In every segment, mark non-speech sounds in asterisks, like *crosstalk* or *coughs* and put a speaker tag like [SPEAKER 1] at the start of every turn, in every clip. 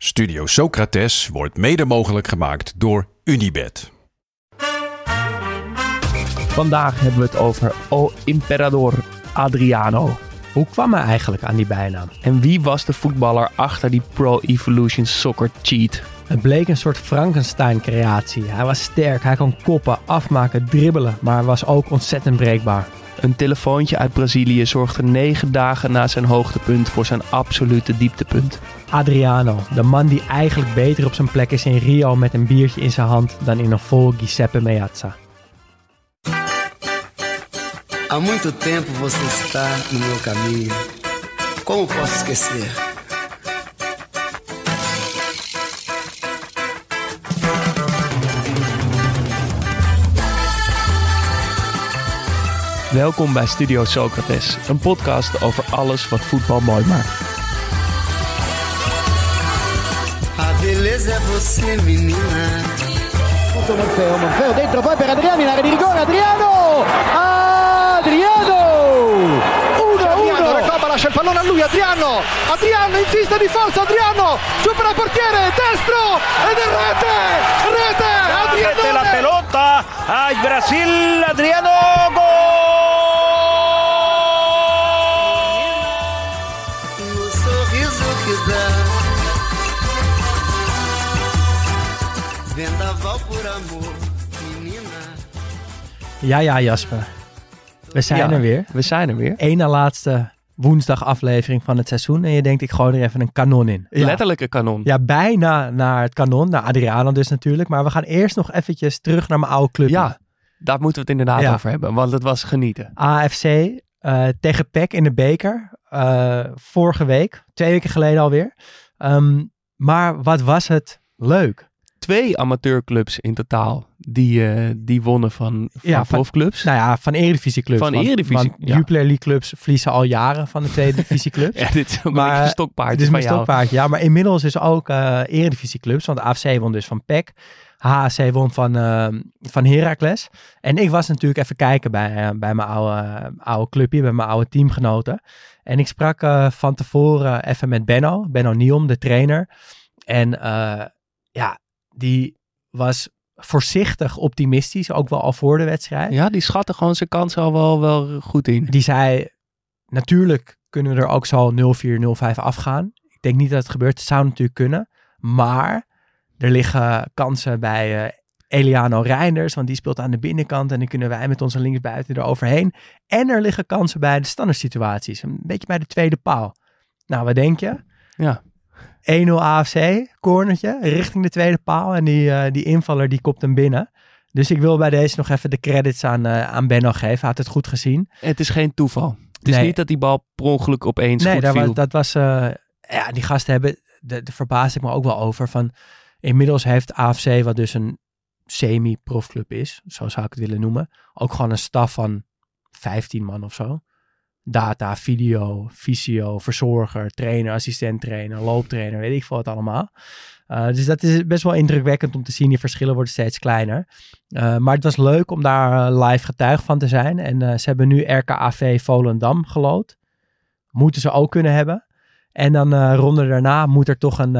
[SPEAKER 1] Studio Socrates wordt mede mogelijk gemaakt door Unibed.
[SPEAKER 2] Vandaag hebben we het over O Imperador Adriano. Hoe kwam hij eigenlijk aan die bijnaam? En wie was de voetballer achter die Pro Evolution Soccer cheat?
[SPEAKER 3] Het bleek een soort Frankenstein-creatie. Hij was sterk, hij kon koppen, afmaken, dribbelen, maar was ook ontzettend breekbaar.
[SPEAKER 2] Een telefoontje uit Brazilië zorgde negen dagen na zijn hoogtepunt voor zijn absolute dieptepunt.
[SPEAKER 3] Adriano, de man die eigenlijk beter op zijn plek is in Rio met een biertje in zijn hand dan in een vol Giuseppe Meazza.
[SPEAKER 4] Há muito tempo você está no meu caminho. Como posso esquecer?
[SPEAKER 2] Welkom bij Studio Socrates, een podcast over alles wat voetbal mooi maakt.
[SPEAKER 4] A beleza é você, menina.
[SPEAKER 5] Morfeo dentro poi per Adriano in area di rigore, Adriano! Adriano!
[SPEAKER 6] Pallone a lui, Adriano! Adriano insiste di forza, Adriano! Supera il portiere, destro! Ed è rete! Rete!
[SPEAKER 7] Mete la
[SPEAKER 6] Adriano!
[SPEAKER 7] pelota. Ay, Brasil, Adriano, gol.
[SPEAKER 3] Ja, ja, Jasper. We zijn
[SPEAKER 2] Ja,
[SPEAKER 3] er weer.
[SPEAKER 2] We zijn er weer.
[SPEAKER 3] Eén na laatste woensdag aflevering van het seizoen. En je denkt, ik gooi er even een kanon in. Ja.
[SPEAKER 2] Letterlijke kanon.
[SPEAKER 3] Ja, bijna naar het kanon. Naar Adriano dus natuurlijk. Maar we gaan eerst nog eventjes terug naar mijn oude club.
[SPEAKER 2] Ja, daar moeten we het inderdaad
[SPEAKER 3] Ja.
[SPEAKER 2] over hebben, want het was genieten.
[SPEAKER 3] AFC eh, tegen PEC in de beker. eh, vorige week. Twee weken geleden alweer. Ehm, maar wat was het leuk.
[SPEAKER 2] Twee amateurclubs in totaal die, eh, die wonnen van, van
[SPEAKER 3] Ja,
[SPEAKER 2] profclubs.
[SPEAKER 3] Nou ja, van Eredivisieclubs.
[SPEAKER 2] Van Eredivisie, ja.
[SPEAKER 3] Jupiler League clubs verliezen al jaren van de tweede *laughs* divisieclubs.
[SPEAKER 2] ja, dit is ook
[SPEAKER 3] Maar
[SPEAKER 2] een stokpaardje
[SPEAKER 3] Het is mijn stokpaardje, ja. Maar inmiddels is ook eh eredivisieclubs. Want de AFC won dus van PEC. HAC won van, eh, van Heracles. En ik was natuurlijk even kijken bij, eh, bij mijn oude, oude clubje, bij mijn oude teamgenoten. En ik sprak van tevoren even met Benno, Benno Niom, de trainer. En ja, die was voorzichtig optimistisch, ook wel al voor de wedstrijd.
[SPEAKER 2] Ja, die schatten gewoon zijn kansen al wel, wel goed in.
[SPEAKER 3] Die zei, natuurlijk kunnen we er ook zo 0-4, 0-5 afgaan. Ik denk niet dat het gebeurt. Het zou natuurlijk kunnen. Maar er liggen kansen bij eh, Eliano Reinders, want die speelt aan de binnenkant. En dan kunnen wij met onze linksbuiten er overheen. En er liggen kansen bij de standaard situaties. Een beetje bij de tweede paal. Nou, wat denk je?
[SPEAKER 2] Ja.
[SPEAKER 3] 1-0 AFC, cornertje, richting de tweede paal. En die, eh, die invaller die kopt hem binnen. Dus ik wil bij deze nog even de credits aan, eh, aan Benno geven. Hij had het goed gezien.
[SPEAKER 2] Het is geen toeval. Het is
[SPEAKER 3] Nee.
[SPEAKER 2] niet dat die bal per ongeluk opeens
[SPEAKER 3] Nee,
[SPEAKER 2] goed viel.
[SPEAKER 3] was, dat was... eh, ja, die gasten hebben... Daar daar verbaas ik me ook wel over. Van, inmiddels heeft AFC, wat dus een semi-profclub is, zo zou ik het willen noemen, ook gewoon een staf van 15 man of zo. Data, video, fysio, verzorger, trainer, assistent trainer, looptrainer, weet ik veel wat allemaal. Eh, dus dat is best wel indrukwekkend om te zien. Die verschillen worden steeds kleiner. Eh, maar het was leuk om daar eh, live getuige van te zijn. En ze hebben nu RKAV Volendam gelood. Moeten ze ook kunnen hebben. En dan ronde daarna moet er toch een,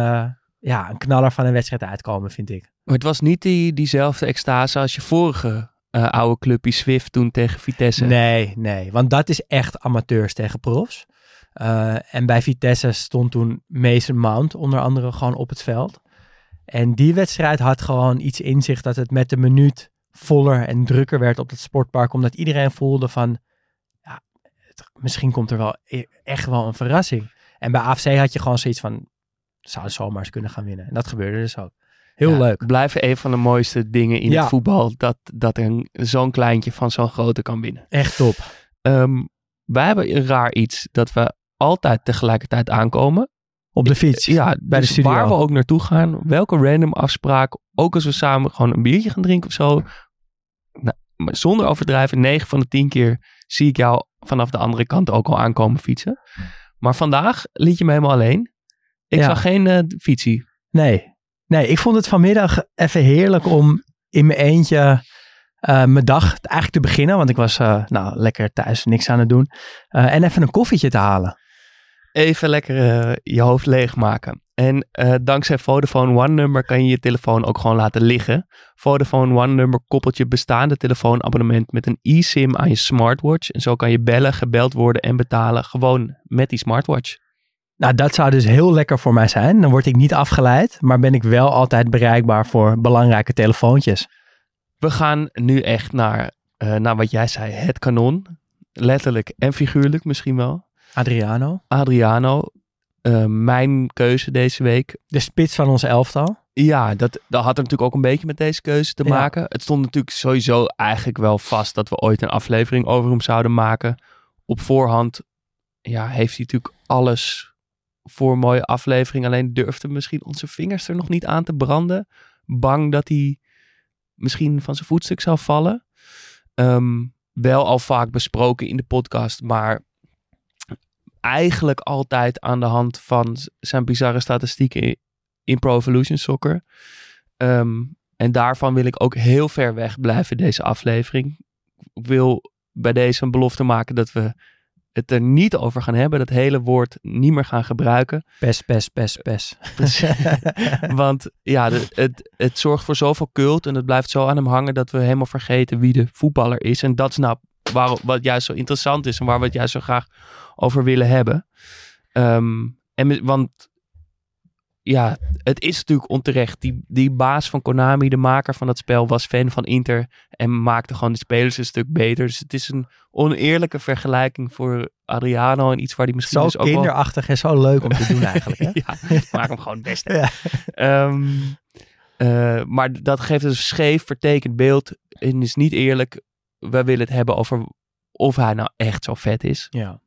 [SPEAKER 3] ja, een knaller van een wedstrijd uitkomen, vind ik.
[SPEAKER 2] Maar het was niet die, diezelfde extase als je vorige eh, oude clubje Swift toen tegen Vitesse.
[SPEAKER 3] Nee, nee. Want dat is echt amateurs tegen profs. Eh, en bij Vitesse stond toen Mason Mount onder andere gewoon op het veld. En die wedstrijd had gewoon iets in zich dat het met de minuut voller en drukker werd op het sportpark. Omdat iedereen voelde van, ja, misschien komt er wel e- echt wel een verrassing. En bij AFC had je gewoon zoiets van, zou zomaar eens kunnen gaan winnen. En dat gebeurde dus ook. Heel
[SPEAKER 2] Ja,
[SPEAKER 3] leuk.
[SPEAKER 2] Blijft een van de mooiste dingen in
[SPEAKER 3] Ja.
[SPEAKER 2] het voetbal. Dat, dat een zo'n kleintje van zo'n grote kan winnen.
[SPEAKER 3] Echt top.
[SPEAKER 2] Ehm, wij hebben een raar iets dat we altijd tegelijkertijd aankomen.
[SPEAKER 3] Op de fiets.
[SPEAKER 2] Ja,
[SPEAKER 3] bij
[SPEAKER 2] dus
[SPEAKER 3] de studio.
[SPEAKER 2] waar we ook naartoe gaan, welke random afspraak, ook als we samen gewoon een biertje gaan drinken of zo. Nou, maar zonder overdrijven, 9 van de 10 keer zie ik jou vanaf de andere kant ook al aankomen fietsen. Maar vandaag liet je me helemaal alleen. Ik
[SPEAKER 3] Ja.
[SPEAKER 2] zag geen eh, fietsie.
[SPEAKER 3] Nee. Nee, ik vond het vanmiddag even heerlijk om in mijn eentje eh, mijn dag eigenlijk te beginnen. Want ik was eh, nou, lekker thuis, niks aan het doen. Eh, en even een koffietje te halen.
[SPEAKER 2] Even lekker je hoofd leegmaken. En dankzij Vodafone One nummer kan je je telefoon ook gewoon laten liggen. Vodafone One nummer koppelt je bestaande telefoonabonnement met een eSIM aan je smartwatch. En zo kan je bellen, gebeld worden en betalen gewoon met die smartwatch.
[SPEAKER 3] Nou, dat zou dus heel lekker voor mij zijn. Dan word ik niet afgeleid, maar ben ik wel altijd bereikbaar voor belangrijke telefoontjes.
[SPEAKER 2] We gaan nu echt naar, eh, naar wat jij zei, het kanon. Letterlijk en figuurlijk misschien wel.
[SPEAKER 3] Adriano,
[SPEAKER 2] Adriano, eh, mijn keuze deze week.
[SPEAKER 3] de spits van ons elftal.
[SPEAKER 2] Ja, dat, dat had er natuurlijk ook een beetje met deze keuze te
[SPEAKER 3] Ja.
[SPEAKER 2] maken. Het stond natuurlijk sowieso eigenlijk wel vast dat we ooit een aflevering over hem zouden maken. Op voorhand ja, heeft hij natuurlijk alles voor een mooie aflevering. Alleen durfde misschien onze vingers er nog niet aan te branden. Bang dat hij misschien van zijn voetstuk zou vallen. Ehm, wel al vaak besproken in de podcast, maar eigenlijk altijd aan de hand van zijn bizarre statistieken in, in Pro Evolution Soccer. Ehm, en daarvan wil ik ook heel ver weg blijven deze aflevering. Ik wil bij deze een belofte maken dat we het er niet over gaan hebben. Dat hele woord niet meer gaan gebruiken.
[SPEAKER 3] Pes, pes, pes, pes. *laughs*
[SPEAKER 2] Want ja, het, het zorgt voor zoveel cult en het blijft zo aan hem hangen dat we helemaal vergeten wie de voetballer is. En dat is nou waar, wat juist zo interessant is en waar we het juist zo graag over willen hebben. Ehm, en, want ja, het is natuurlijk onterecht. Die, die baas van Konami, de maker van dat spel, was fan van Inter en maakte gewoon de spelers een stuk beter. Dus het is een oneerlijke vergelijking voor Adriano en iets waar hij misschien
[SPEAKER 3] Zo
[SPEAKER 2] dus ook wel...
[SPEAKER 3] kinderachtig en zo leuk om te doen *laughs* eigenlijk. Hè?
[SPEAKER 2] ja, maak hem gewoon het beste.
[SPEAKER 3] Ja.
[SPEAKER 2] Ehm, eh, maar dat geeft een scheef vertekend beeld en is niet eerlijk. We willen het hebben over of hij nou echt zo vet is.
[SPEAKER 3] Ja.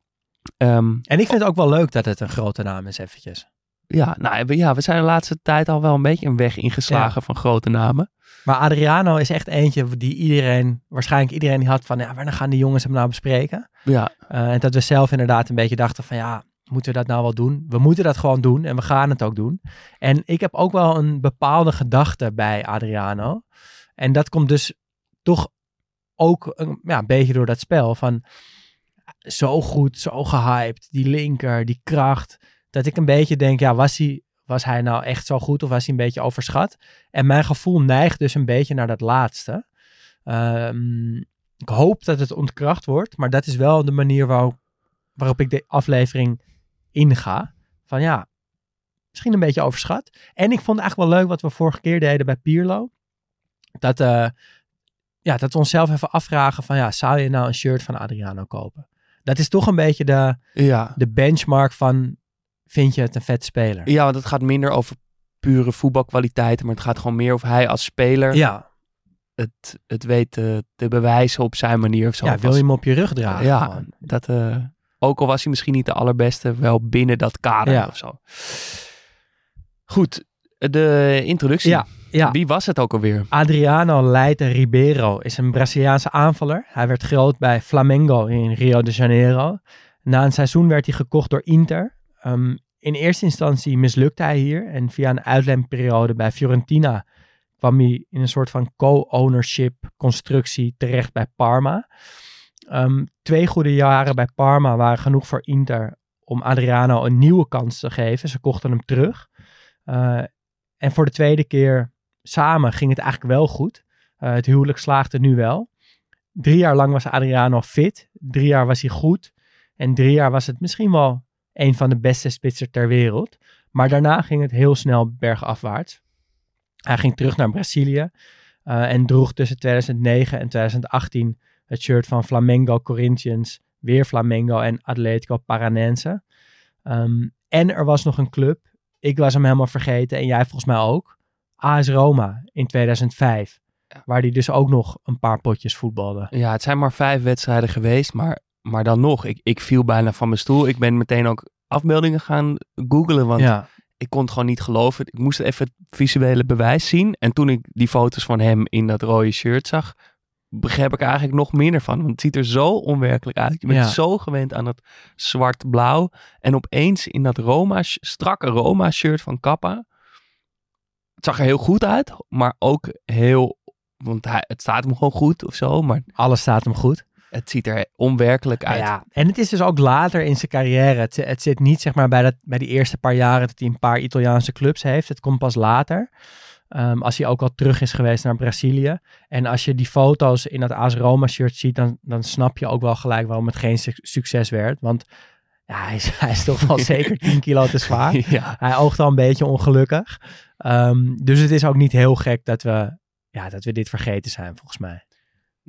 [SPEAKER 2] Ehm,
[SPEAKER 3] En ik vind het ook wel leuk dat het een grote naam is eventjes.
[SPEAKER 2] Ja, nou, we, ja, we zijn de laatste tijd al wel een beetje een weg ingeslagen van grote namen.
[SPEAKER 3] Maar Adriano is echt eentje die iedereen, waarschijnlijk iedereen die had van, ja, wanneer gaan die jongens hem nou bespreken?
[SPEAKER 2] Ja,
[SPEAKER 3] Eh, en dat we zelf inderdaad een beetje dachten van, ja, moeten we dat nou wel doen? We moeten dat gewoon doen en we gaan het ook doen. En ik heb ook wel een bepaalde gedachte bij Adriano. En dat komt dus toch ook een, ja, een beetje door dat spel van zo goed, zo gehyped, die linker, die kracht. Dat ik een beetje denk, ja, was hij, was hij nou echt zo goed of was hij een beetje overschat? En mijn gevoel neigt dus een beetje naar dat laatste. Ehm, ik hoop dat het ontkracht wordt, maar dat is wel de manier waarop, waarop ik de aflevering inga. Van ja, misschien een beetje overschat. En ik vond eigenlijk wel leuk wat we vorige keer deden bij Pierlo. Dat, eh, ja, dat we onszelf even afvragen van ja, zou je nou een shirt van Adriano kopen? Dat is toch een beetje de,
[SPEAKER 2] ja.
[SPEAKER 3] de benchmark van vind je het een vet speler?
[SPEAKER 2] ja, want het gaat minder over pure voetbalkwaliteiten, maar het gaat gewoon meer of hij als speler
[SPEAKER 3] Ja,
[SPEAKER 2] het, het weet te, te bewijzen op zijn manier of zo.
[SPEAKER 3] ja wil je hem op je rug dragen?
[SPEAKER 2] ja,
[SPEAKER 3] gewoon?
[SPEAKER 2] dat, eh, ook al was hij misschien niet de allerbeste, wel binnen dat kader
[SPEAKER 3] Ja.
[SPEAKER 2] of zo. Goed, de introductie.
[SPEAKER 3] Ja, ja.
[SPEAKER 2] Wie was het ook alweer?
[SPEAKER 3] Adriano Leite Ribeiro is een Braziliaanse aanvaller. Hij werd groot bij Flamengo in Rio de Janeiro. Na een seizoen werd hij gekocht door Inter. Ehm, in eerste instantie mislukte hij hier en via een uitleenperiode bij Fiorentina kwam hij in een soort van co-ownership constructie terecht bij Parma. Ehm, twee goede jaren bij Parma waren genoeg voor Inter om Adriano een nieuwe kans te geven. Ze kochten hem terug. Eh, en voor de tweede keer samen ging het eigenlijk wel goed. Eh, het huwelijk slaagde nu wel. Drie jaar lang was Adriano fit. Drie jaar was hij goed. En drie jaar was het misschien wel een van de beste spitsen ter wereld. Maar daarna ging het heel snel bergafwaarts. Hij ging terug naar Brazilië. eh, en droeg tussen 2009 en 2018 het shirt van Flamengo Corinthians. Weer Flamengo en Atletico Paranense. Ehm, en er was nog een club. Ik was hem helemaal vergeten. En jij volgens mij ook. AS Roma in 2005. Waar hij dus ook nog een paar potjes voetbalde.
[SPEAKER 2] Ja, het zijn maar vijf wedstrijden geweest, maar, maar dan nog. Ik, ik viel bijna van mijn stoel. Ik ben meteen ook afbeeldingen gaan googlen, want
[SPEAKER 3] ja.
[SPEAKER 2] ik kon het gewoon niet geloven. Ik moest even het visuele bewijs zien. En toen ik die foto's van hem in dat rode shirt zag, begreep ik eigenlijk nog minder van. Want het ziet er zo onwerkelijk uit. Je bent
[SPEAKER 3] Ja.
[SPEAKER 2] zo gewend aan dat zwart-blauw. En opeens in dat Roma, strakke Roma-shirt van Kappa. Het zag er heel goed uit, maar ook heel... Want hij, het staat hem gewoon goed of zo, maar
[SPEAKER 3] Alles staat hem goed.
[SPEAKER 2] Het ziet er onwerkelijk uit.
[SPEAKER 3] Ja, en het is dus ook later in zijn carrière. Het, het zit niet zeg maar bij, dat, bij die eerste paar jaren dat hij een paar Italiaanse clubs heeft. Het komt pas later. Ehm, als hij ook al terug is geweest naar Brazilië. En als je die foto's in dat AS Roma shirt ziet, dan, dan snap je ook wel gelijk waarom het geen su- succes werd. Want ja, hij, is, *laughs* hij is toch wel *laughs* zeker 10 kilo te zwaar.
[SPEAKER 2] ja.
[SPEAKER 3] Hij oogt al een beetje ongelukkig. Ehm, dus het is ook niet heel gek dat we, ja, dat we dit vergeten zijn, volgens mij.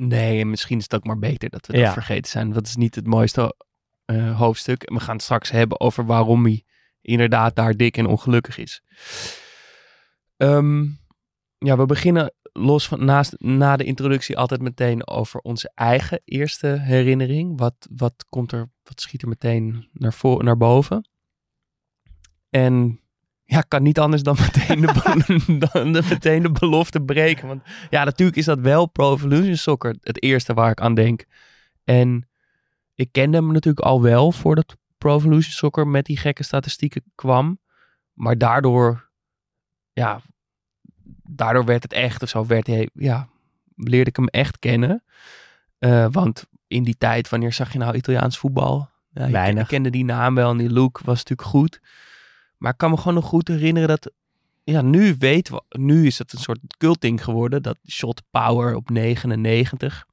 [SPEAKER 2] Nee, en misschien is het ook maar beter dat we dat
[SPEAKER 3] Ja.
[SPEAKER 2] vergeten zijn. Dat is niet het mooiste eh, hoofdstuk. En we gaan het straks hebben over waarom hij inderdaad daar dik en ongelukkig is. Ehm, ja, we beginnen los van naast, na de introductie altijd meteen over onze eigen eerste herinnering. Wat, wat komt er, wat schiet er meteen naar, voor, naar boven? En ja, ik kan niet anders dan meteen de, *laughs* dan de, meteen de belofte breken. Want ja, natuurlijk is dat wel Pro Evolution Soccer het eerste waar ik aan denk. En ik kende hem natuurlijk al wel voordat Pro Evolution Soccer met die gekke statistieken kwam. Maar daardoor, ja, daardoor werd het echt of zo, werd hij, ja, leerde ik hem echt kennen. Eh, want in die tijd, wanneer zag je nou Italiaans voetbal? Ja,
[SPEAKER 3] Weinig.
[SPEAKER 2] ken- kende die naam wel en die look was natuurlijk goed. Maar ik kan me gewoon nog goed herinneren dat, ja, nu weten we, nu is het een soort culting geworden, dat shot power op 99,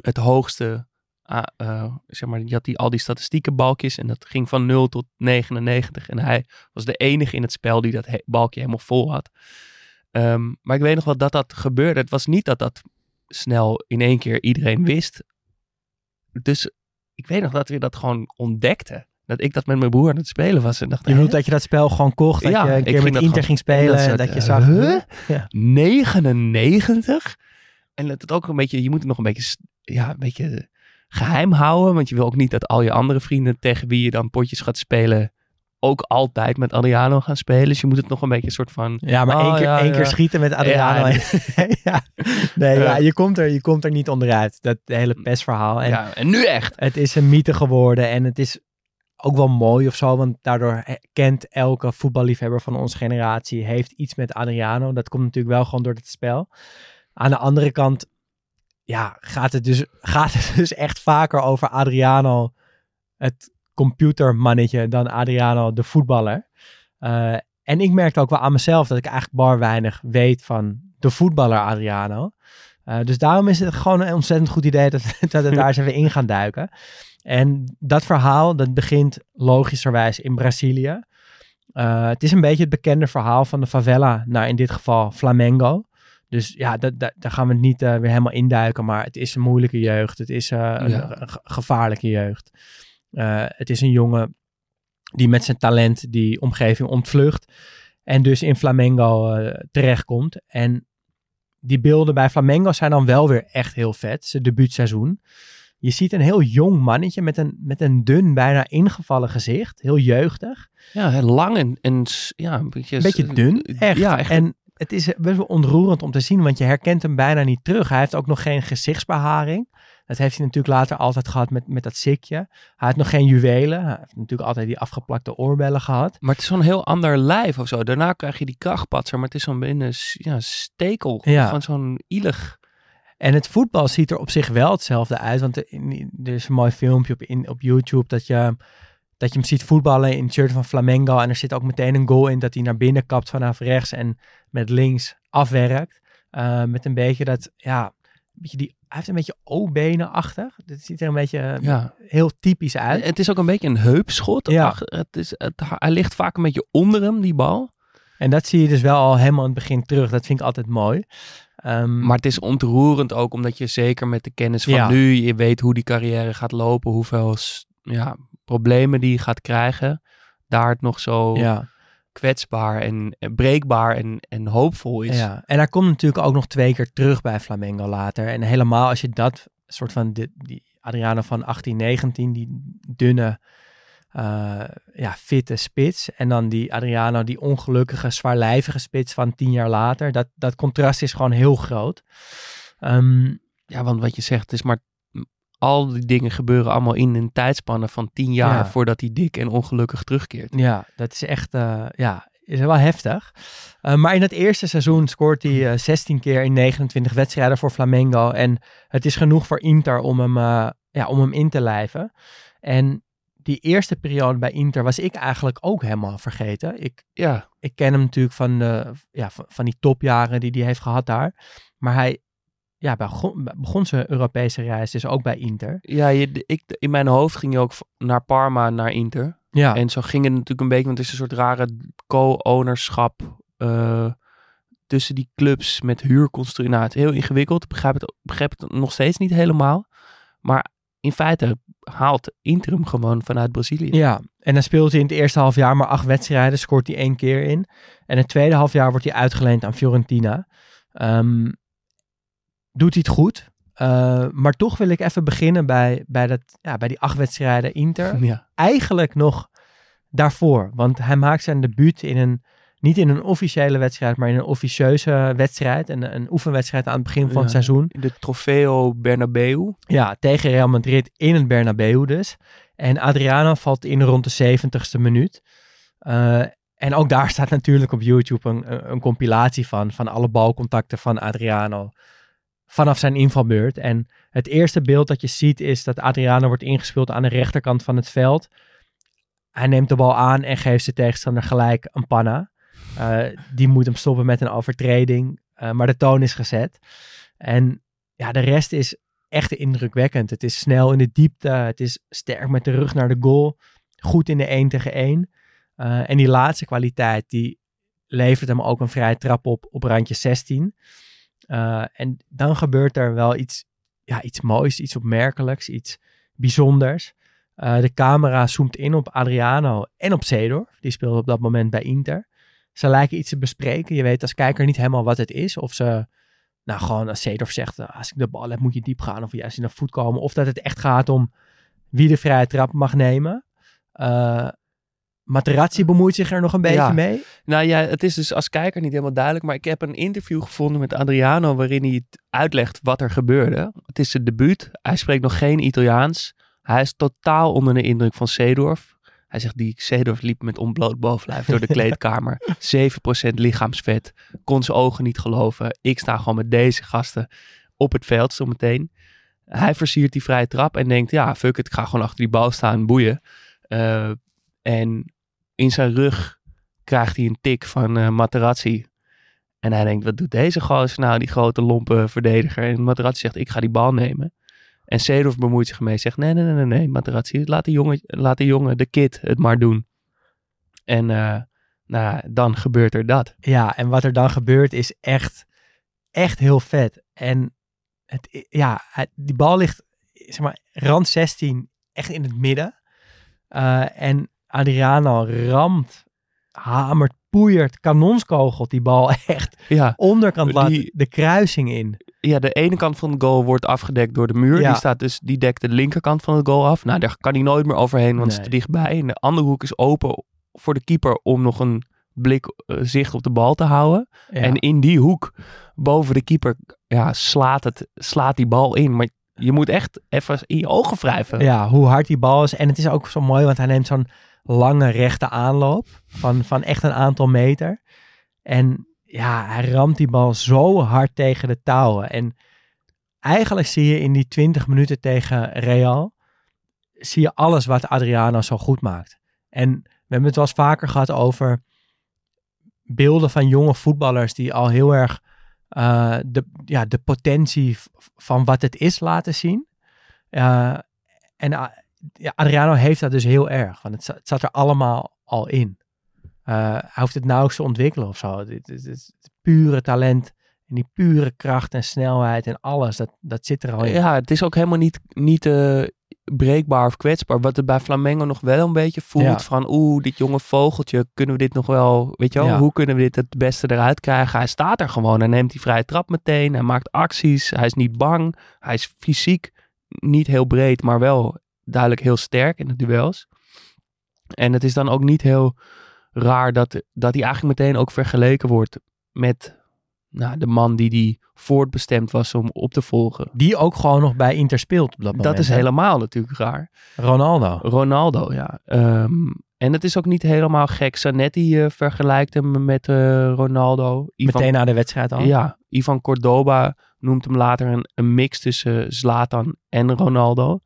[SPEAKER 2] het hoogste, ah, eh, zeg maar, je had die, al die statistieke balkjes en dat ging van 0 tot 99 en hij was de enige in het spel die dat balkje helemaal vol had. Ehm, maar ik weet nog wel dat dat gebeurde. Het was niet dat dat snel in één keer iedereen wist. Dus ik weet nog dat we dat gewoon ontdekten. Dat ik dat met mijn broer aan het spelen was. En dacht,
[SPEAKER 3] Je bedoelt dat je dat spel gewoon kocht, dat
[SPEAKER 2] Ja,
[SPEAKER 3] je een keer met Inter ging spelen
[SPEAKER 2] en dat
[SPEAKER 3] je
[SPEAKER 2] eh,
[SPEAKER 3] zag...
[SPEAKER 2] huh?
[SPEAKER 3] Ja.
[SPEAKER 2] 99? En dat het ook een beetje, je moet het nog een beetje, ja, een beetje geheim houden. Want je wil ook niet dat al je andere vrienden tegen wie je dan potjes gaat spelen, ook altijd met Adriano gaan spelen. Dus je moet het nog een beetje een soort van...
[SPEAKER 3] Ja, maar
[SPEAKER 2] Oh,
[SPEAKER 3] één, keer,
[SPEAKER 2] ja,
[SPEAKER 3] één
[SPEAKER 2] ja.
[SPEAKER 3] keer schieten met Adriano. *laughs*
[SPEAKER 2] Ja,
[SPEAKER 3] Nee, ja,
[SPEAKER 2] Ja.
[SPEAKER 3] je, komt er, je komt er niet onderuit. Dat hele pestverhaal. En
[SPEAKER 2] ja, en nu echt.
[SPEAKER 3] het is een mythe geworden. En het is ook wel mooi of zo. Want daardoor kent elke voetballiefhebber van onze generatie... heeft iets met Adriano. Dat komt natuurlijk wel gewoon door het spel. Aan de andere kant... Ja, gaat het dus, *laughs* gaat het dus echt vaker over Adriano... het computermannetje dan Adriano de voetballer. Eh, en ik merkte ook wel aan mezelf dat ik eigenlijk bar weinig weet van de voetballer Adriano. Eh, dus daarom is het gewoon een ontzettend goed idee dat, *laughs* dat we daar eens even in gaan duiken. En dat verhaal, dat begint logischerwijs in Brazilië. Eh, het is een beetje het bekende verhaal van de favela naar in dit geval Flamengo. Dus ja, dat, dat- daar gaan we niet eh, weer helemaal induiken. Maar het is een moeilijke jeugd. Het is eh, een,
[SPEAKER 2] Ja.
[SPEAKER 3] een ge- gevaarlijke jeugd. Het is een jongen die met zijn talent die omgeving ontvlucht. En dus in Flamengo terechtkomt. En die beelden bij Flamengo zijn dan wel weer echt heel vet. Zijn debuutseizoen. Je ziet een heel jong mannetje met een, met een dun, bijna ingevallen gezicht. Heel jeugdig.
[SPEAKER 2] Ja, lang en, ja, een beetje...
[SPEAKER 3] Een beetje dun, echt.
[SPEAKER 2] Ja, echt.
[SPEAKER 3] En het is best wel ontroerend om te zien, want je herkent hem bijna niet terug. Hij heeft ook nog geen gezichtsbeharing. Dat heeft hij natuurlijk later altijd gehad met, met dat sikje. Hij had nog geen juwelen. Hij heeft natuurlijk altijd die afgeplakte oorbellen gehad.
[SPEAKER 2] Maar het is zo'n heel ander lijf of zo. Daarna krijg je die krachtpatser, maar het is zo'n binnen ja, stekel.
[SPEAKER 3] Ja.
[SPEAKER 2] Van zo'n ielig.
[SPEAKER 3] En het voetbal ziet er op zich wel hetzelfde uit. Want er, er is een mooi filmpje op, in, op YouTube dat je, dat je hem ziet voetballen in het shirt van Flamengo. En er zit ook meteen een goal in dat hij naar binnen kapt vanaf rechts en met links afwerkt. Eh, met een beetje dat, ja, een beetje die, hij heeft een beetje O-benen-achtig. Het ziet er een beetje eh,
[SPEAKER 2] Ja.
[SPEAKER 3] heel typisch uit.
[SPEAKER 2] Het is ook een beetje een heupschot.
[SPEAKER 3] Ja.
[SPEAKER 2] Ach, Het is, het, hij ligt vaak een beetje onder hem, die bal.
[SPEAKER 3] En dat zie je dus wel al helemaal in het begin terug. Dat vind ik altijd mooi. Ehm,
[SPEAKER 2] Maar het is ontroerend ook, omdat je zeker met de kennis van
[SPEAKER 3] Ja.
[SPEAKER 2] nu, je weet hoe die carrière gaat lopen, hoeveel ja, problemen die gaat krijgen. Daar het nog zo
[SPEAKER 3] ja.
[SPEAKER 2] kwetsbaar en en breekbaar en, en hoopvol is.
[SPEAKER 3] Ja, en hij komt natuurlijk ook nog twee keer terug bij Flamengo later. En helemaal als je dat soort van, die, die Adriano van 18, 19, die dunne, eh, ja, fitte spits. En dan die Adriano, die ongelukkige, zwaarlijvige spits van tien jaar later. Dat, dat contrast is gewoon heel groot. Ehm,
[SPEAKER 2] Ja, want wat je zegt, het is maar al die dingen gebeuren allemaal in een tijdspanne van tien jaar
[SPEAKER 3] Ja.
[SPEAKER 2] voordat hij dik en ongelukkig terugkeert.
[SPEAKER 3] ja, dat is echt, eh, ja, is wel heftig. Eh, maar in het eerste seizoen scoort hij eh, 16 keer in 29 wedstrijden voor Flamengo. En het is genoeg voor Inter om hem, ja, om hem in te lijven. En die eerste periode bij Inter was ik eigenlijk ook helemaal vergeten. Ik,
[SPEAKER 2] Ja,
[SPEAKER 3] ik ken hem natuurlijk van, de, ja, van, van die topjaren die hij heeft gehad daar. Maar hij ja, begon, begon zijn Europese reis dus ook bij Inter.
[SPEAKER 2] ja je, ik, in mijn hoofd ging je ook naar Parma, naar Inter.
[SPEAKER 3] Ja,
[SPEAKER 2] En zo ging het natuurlijk een beetje, want het is een soort rare co-ownerschap eh, tussen die clubs met huurconstructie. Nou, het is heel ingewikkeld. Ik begrijp het, begrijp het nog steeds niet helemaal. Maar in feite haalt Inter hem gewoon vanuit Brazilië.
[SPEAKER 3] ja, en dan speelt hij in het eerste half jaar maar acht wedstrijden, scoort hij één keer in. En het tweede half jaar wordt hij uitgeleend aan Fiorentina. Ehm, doet hij het goed. Eh, maar toch wil ik even beginnen bij, bij, dat, ja, bij die acht wedstrijden Inter. *laughs*
[SPEAKER 2] Ja.
[SPEAKER 3] eigenlijk nog daarvoor. Want hij maakt zijn debuut in een, niet in een officiële wedstrijd, maar in een officieuze wedstrijd. Een, een oefenwedstrijd aan het begin van
[SPEAKER 2] Ja.
[SPEAKER 3] het seizoen.
[SPEAKER 2] De Trofeo Bernabeu.
[SPEAKER 3] Ja, tegen Real Madrid in het Bernabeu dus. En Adriano valt in rond de 70ste minuut. Eh, en ook daar *laughs* staat natuurlijk op YouTube een, een, een compilatie van, van alle balcontacten van Adriano vanaf zijn invalbeurt. En het eerste beeld dat je ziet is dat Adriano wordt ingespeeld aan de rechterkant van het veld. Hij neemt de bal aan en geeft zijn tegenstander gelijk een panna. Eh, die moet hem stoppen met een overtreding. eh, maar de toon is gezet. En ja, de rest is echt indrukwekkend. Het is snel in de diepte. Het is sterk met de rug naar de goal. Goed in de 1 tegen 1. Eh, en die laatste kwaliteit, die levert hem ook een vrije trap op op randje 16. Eh, en dan gebeurt er wel iets, ja, iets moois, iets opmerkelijks, iets bijzonders. De camera zoomt in op Adriano en op Seedorf. Die speelde op dat moment bij Inter. Ze lijken iets te bespreken. Je weet als kijker niet helemaal wat het is. Of ze, nou gewoon als Seedorf zegt, "Nou, als ik de bal heb moet je diep gaan. Of juist in de voet komen. Of dat het echt gaat om wie de vrije trap mag nemen. Eh Materazzi bemoeit zich er nog een beetje
[SPEAKER 2] Ja.
[SPEAKER 3] mee.
[SPEAKER 2] Nou ja, het is dus als kijker niet helemaal duidelijk. Maar ik heb een interview gevonden met Adriano waarin hij uitlegt wat er gebeurde. Het is zijn debuut. Hij spreekt nog geen Italiaans. Hij is totaal onder de indruk van Seedorf. Hij zegt, die Seedorf liep met ontbloot bovenlijf door de kleedkamer. *laughs* 7% lichaamsvet. Kon zijn ogen niet geloven. Ik sta gewoon met deze gasten op het veld zometeen. Hij versiert die vrije trap en denkt, ja, fuck it, ik ga gewoon achter die bal staan, boeien. Eh, en in zijn rug krijgt hij een tik van eh Materazzi. En hij denkt, wat doet deze gozer nou, die grote lompe verdediger? En Materazzi zegt, ik ga die bal nemen. En Seedorf bemoeit zich ermee, zegt, nee, nee, nee, nee, nee Materazzi, laat de jongen, laat de jongen, de kid, het maar doen. En eh, nou, dan gebeurt er dat.
[SPEAKER 3] Ja, en wat er dan gebeurt is echt, echt heel vet. En het, ja, het- die bal ligt, zeg maar, rand 16, echt in het midden. Eh, en Adriano ramt, hamert, poeiert, kanonskogelt die bal *laughs* echt
[SPEAKER 2] Ja,
[SPEAKER 3] onderkant laat de kruising in.
[SPEAKER 2] Ja, de ene kant van de goal wordt afgedekt door de muur.
[SPEAKER 3] Ja.
[SPEAKER 2] Die, staat dus, die dekt de linkerkant van het goal af. Nou, daar kan hij nooit meer overheen, want het is te dichtbij. En de andere hoek is open voor de keeper om nog een blik eh, zicht op de bal te houden.
[SPEAKER 3] Ja.
[SPEAKER 2] En in die hoek boven de keeper ja, slaat, het, slaat die bal in. Maar je moet echt even in je ogen wrijven.
[SPEAKER 3] Ja, hoe hard die bal is. En het is ook zo mooi, want hij neemt zo'n lange rechte aanloop van, van echt een aantal meter. En ja, hij ramt die bal zo hard tegen de touwen. En eigenlijk zie je in die 20 minuten tegen Real, zie je alles wat Adriano zo goed maakt. En we hebben het wel eens vaker gehad over beelden van jonge voetballers die al heel erg eh, de, ja, de potentie van wat het is laten zien. Eh, en ah, ja, Adriano heeft dat dus heel erg. Want het zat er allemaal al in. Eh, hij hoeft het nauwelijks te ontwikkelen of zo. Het, het, het- het pure talent en die pure kracht en snelheid en alles, dat, dat zit er al in.
[SPEAKER 2] Ja, het is ook helemaal niet, niet eh, breekbaar of kwetsbaar. Wat het bij Flamengo nog wel een beetje voelt
[SPEAKER 3] Ja.
[SPEAKER 2] van oeh, dit jonge vogeltje, kunnen we dit nog wel, weet je wel,
[SPEAKER 3] Ja.
[SPEAKER 2] hoe kunnen we dit het beste eruit krijgen? Hij staat er gewoon, hij neemt die vrije trap meteen, hij maakt acties, hij is niet bang, hij is fysiek niet heel breed, maar wel duidelijk heel sterk in de duels. En het is dan ook niet heel raar dat, dat hij eigenlijk meteen ook vergeleken wordt met nou, de man die die voortbestemd was om op te volgen.
[SPEAKER 3] Die ook gewoon nog bij Inter speelt op dat moment.
[SPEAKER 2] Dat is
[SPEAKER 3] hè?
[SPEAKER 2] helemaal natuurlijk raar.
[SPEAKER 3] Ronaldo.
[SPEAKER 2] Ronaldo, ja. Ehm, en het is ook niet helemaal gek. Zanetti eh, vergelijkt hem met eh, Ronaldo. Ivan,
[SPEAKER 3] Meteen na de wedstrijd al.
[SPEAKER 2] Ja, Ivan Cordoba noemt hem later een, een mix tussen Zlatan en Ronaldo.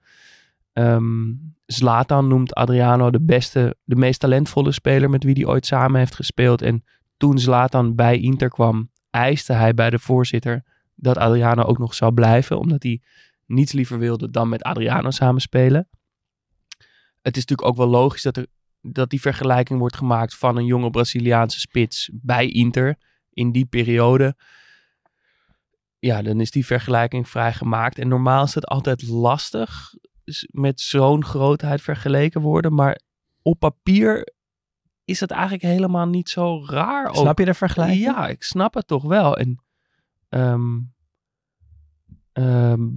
[SPEAKER 2] Ehm, Zlatan noemt Adriano de beste, de meest talentvolle speler met wie hij ooit samen heeft gespeeld. En toen Zlatan bij Inter kwam, eiste hij bij de voorzitter dat Adriano ook nog zou blijven, omdat hij niets liever wilde dan met Adriano samenspelen. Het is natuurlijk ook wel logisch dat, er, dat die vergelijking wordt gemaakt van een jonge Braziliaanse spits bij Inter in die periode. Ja, dan is die vergelijking vrij gemaakt. En normaal is het altijd lastig met zo'n grootheid vergeleken worden. Maar op papier is het eigenlijk helemaal niet zo raar. ook.
[SPEAKER 3] Snap je de vergelijking?
[SPEAKER 2] Ja, ik snap het toch wel. En ehm, ehm,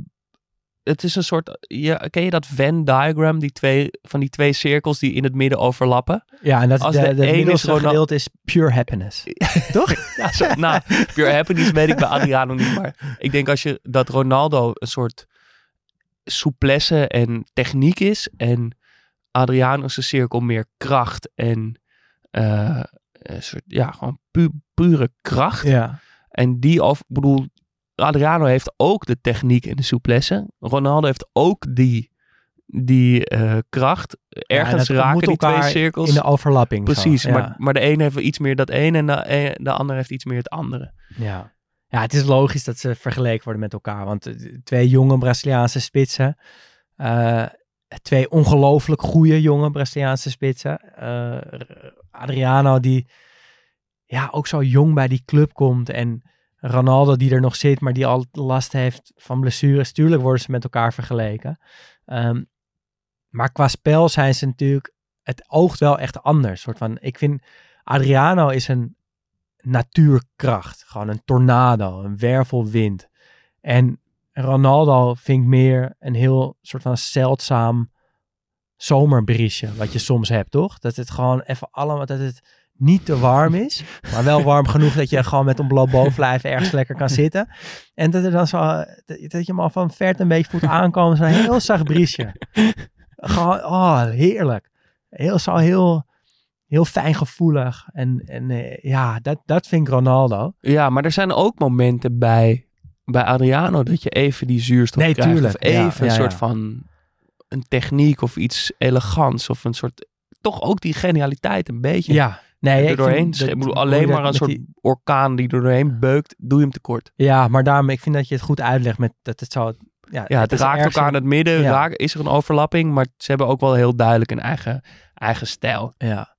[SPEAKER 2] het is een soort. Ja, ken je dat Venn diagram? Die twee, van die twee cirkels die in het midden overlappen.
[SPEAKER 3] Ja, en dat
[SPEAKER 2] Als
[SPEAKER 3] de,
[SPEAKER 2] de
[SPEAKER 3] de,
[SPEAKER 2] is
[SPEAKER 3] middelste gedeelte is pure happiness. *laughs*
[SPEAKER 2] Ja, zo, nou, pure happiness weet ik bij Adriano niet. Maar ik denk als je dat Ronaldo een soort souplesse en techniek is. En Adriano's cirkel meer kracht en eh, een soort, ja, gewoon pu pure kracht.
[SPEAKER 3] Ja.
[SPEAKER 2] En die, of, bedoel, Adriano heeft ook de techniek en de souplesse. Ronaldo heeft ook die, die eh, kracht. Ergens raken die twee cirkels.
[SPEAKER 3] In de overlapping. zo,
[SPEAKER 2] Precies,
[SPEAKER 3] ja.
[SPEAKER 2] maar, maar de ene heeft iets meer dat ene en de, een- de ander heeft iets meer het andere.
[SPEAKER 3] Ja. Ja, het is logisch dat ze vergeleken worden met elkaar. Want eh, twee jonge Braziliaanse spitsen. eh, twee ongelooflijk goede jonge Braziliaanse spitsen. Eh, Adriano die ja, ook zo jong bij die club komt. En Ronaldo die er nog zit, maar die al last heeft van blessures. Tuurlijk worden ze met elkaar vergeleken. Ehm, maar qua spel zijn ze natuurlijk... Het oogt wel echt anders. Soort van, ik vind Adriano is een natuurkracht. Gewoon een tornado, een wervelwind. En Ronaldo vind ik meer een heel soort van zeldzaam zomerbriesje, wat je soms hebt, toch? Dat het gewoon even allemaal, dat het niet te warm is, maar wel warm genoeg dat je gewoon met een bloot bovenlijf ergens lekker kan zitten. En dat er dan zo, dat je al van ver een beetje voelt aankomen, zo'n heel zacht briesje. Gewoon, oh, heerlijk. Heel, zo heel, heel fijngevoelig. En, en eh, ja, dat, dat vind ik Ronaldo.
[SPEAKER 2] Ja, maar er zijn ook momenten bij, bij Adriano dat je even die zuurstof
[SPEAKER 3] Nee,
[SPEAKER 2] krijgt.
[SPEAKER 3] tuurlijk.
[SPEAKER 2] Of even
[SPEAKER 3] Ja, ja,
[SPEAKER 2] een soort
[SPEAKER 3] ja.
[SPEAKER 2] van een techniek of iets elegants. Of een soort, toch ook die genialiteit een beetje.
[SPEAKER 3] Ja, nee,
[SPEAKER 2] er doorheen.
[SPEAKER 3] dat-
[SPEAKER 2] ik bedoel, alleen maar een soort
[SPEAKER 3] die-
[SPEAKER 2] orkaan die er doorheen beukt, doe je hem tekort.
[SPEAKER 3] Ja, maar daarom, ik vind dat je het goed uitlegt met dat het zo... Ja,
[SPEAKER 2] Ja, het raakt elkaar in
[SPEAKER 3] een-
[SPEAKER 2] het midden,
[SPEAKER 3] Ja.
[SPEAKER 2] raak, is er een overlapping, maar ze hebben ook wel heel duidelijk een eigen, eigen stijl.
[SPEAKER 3] Ja.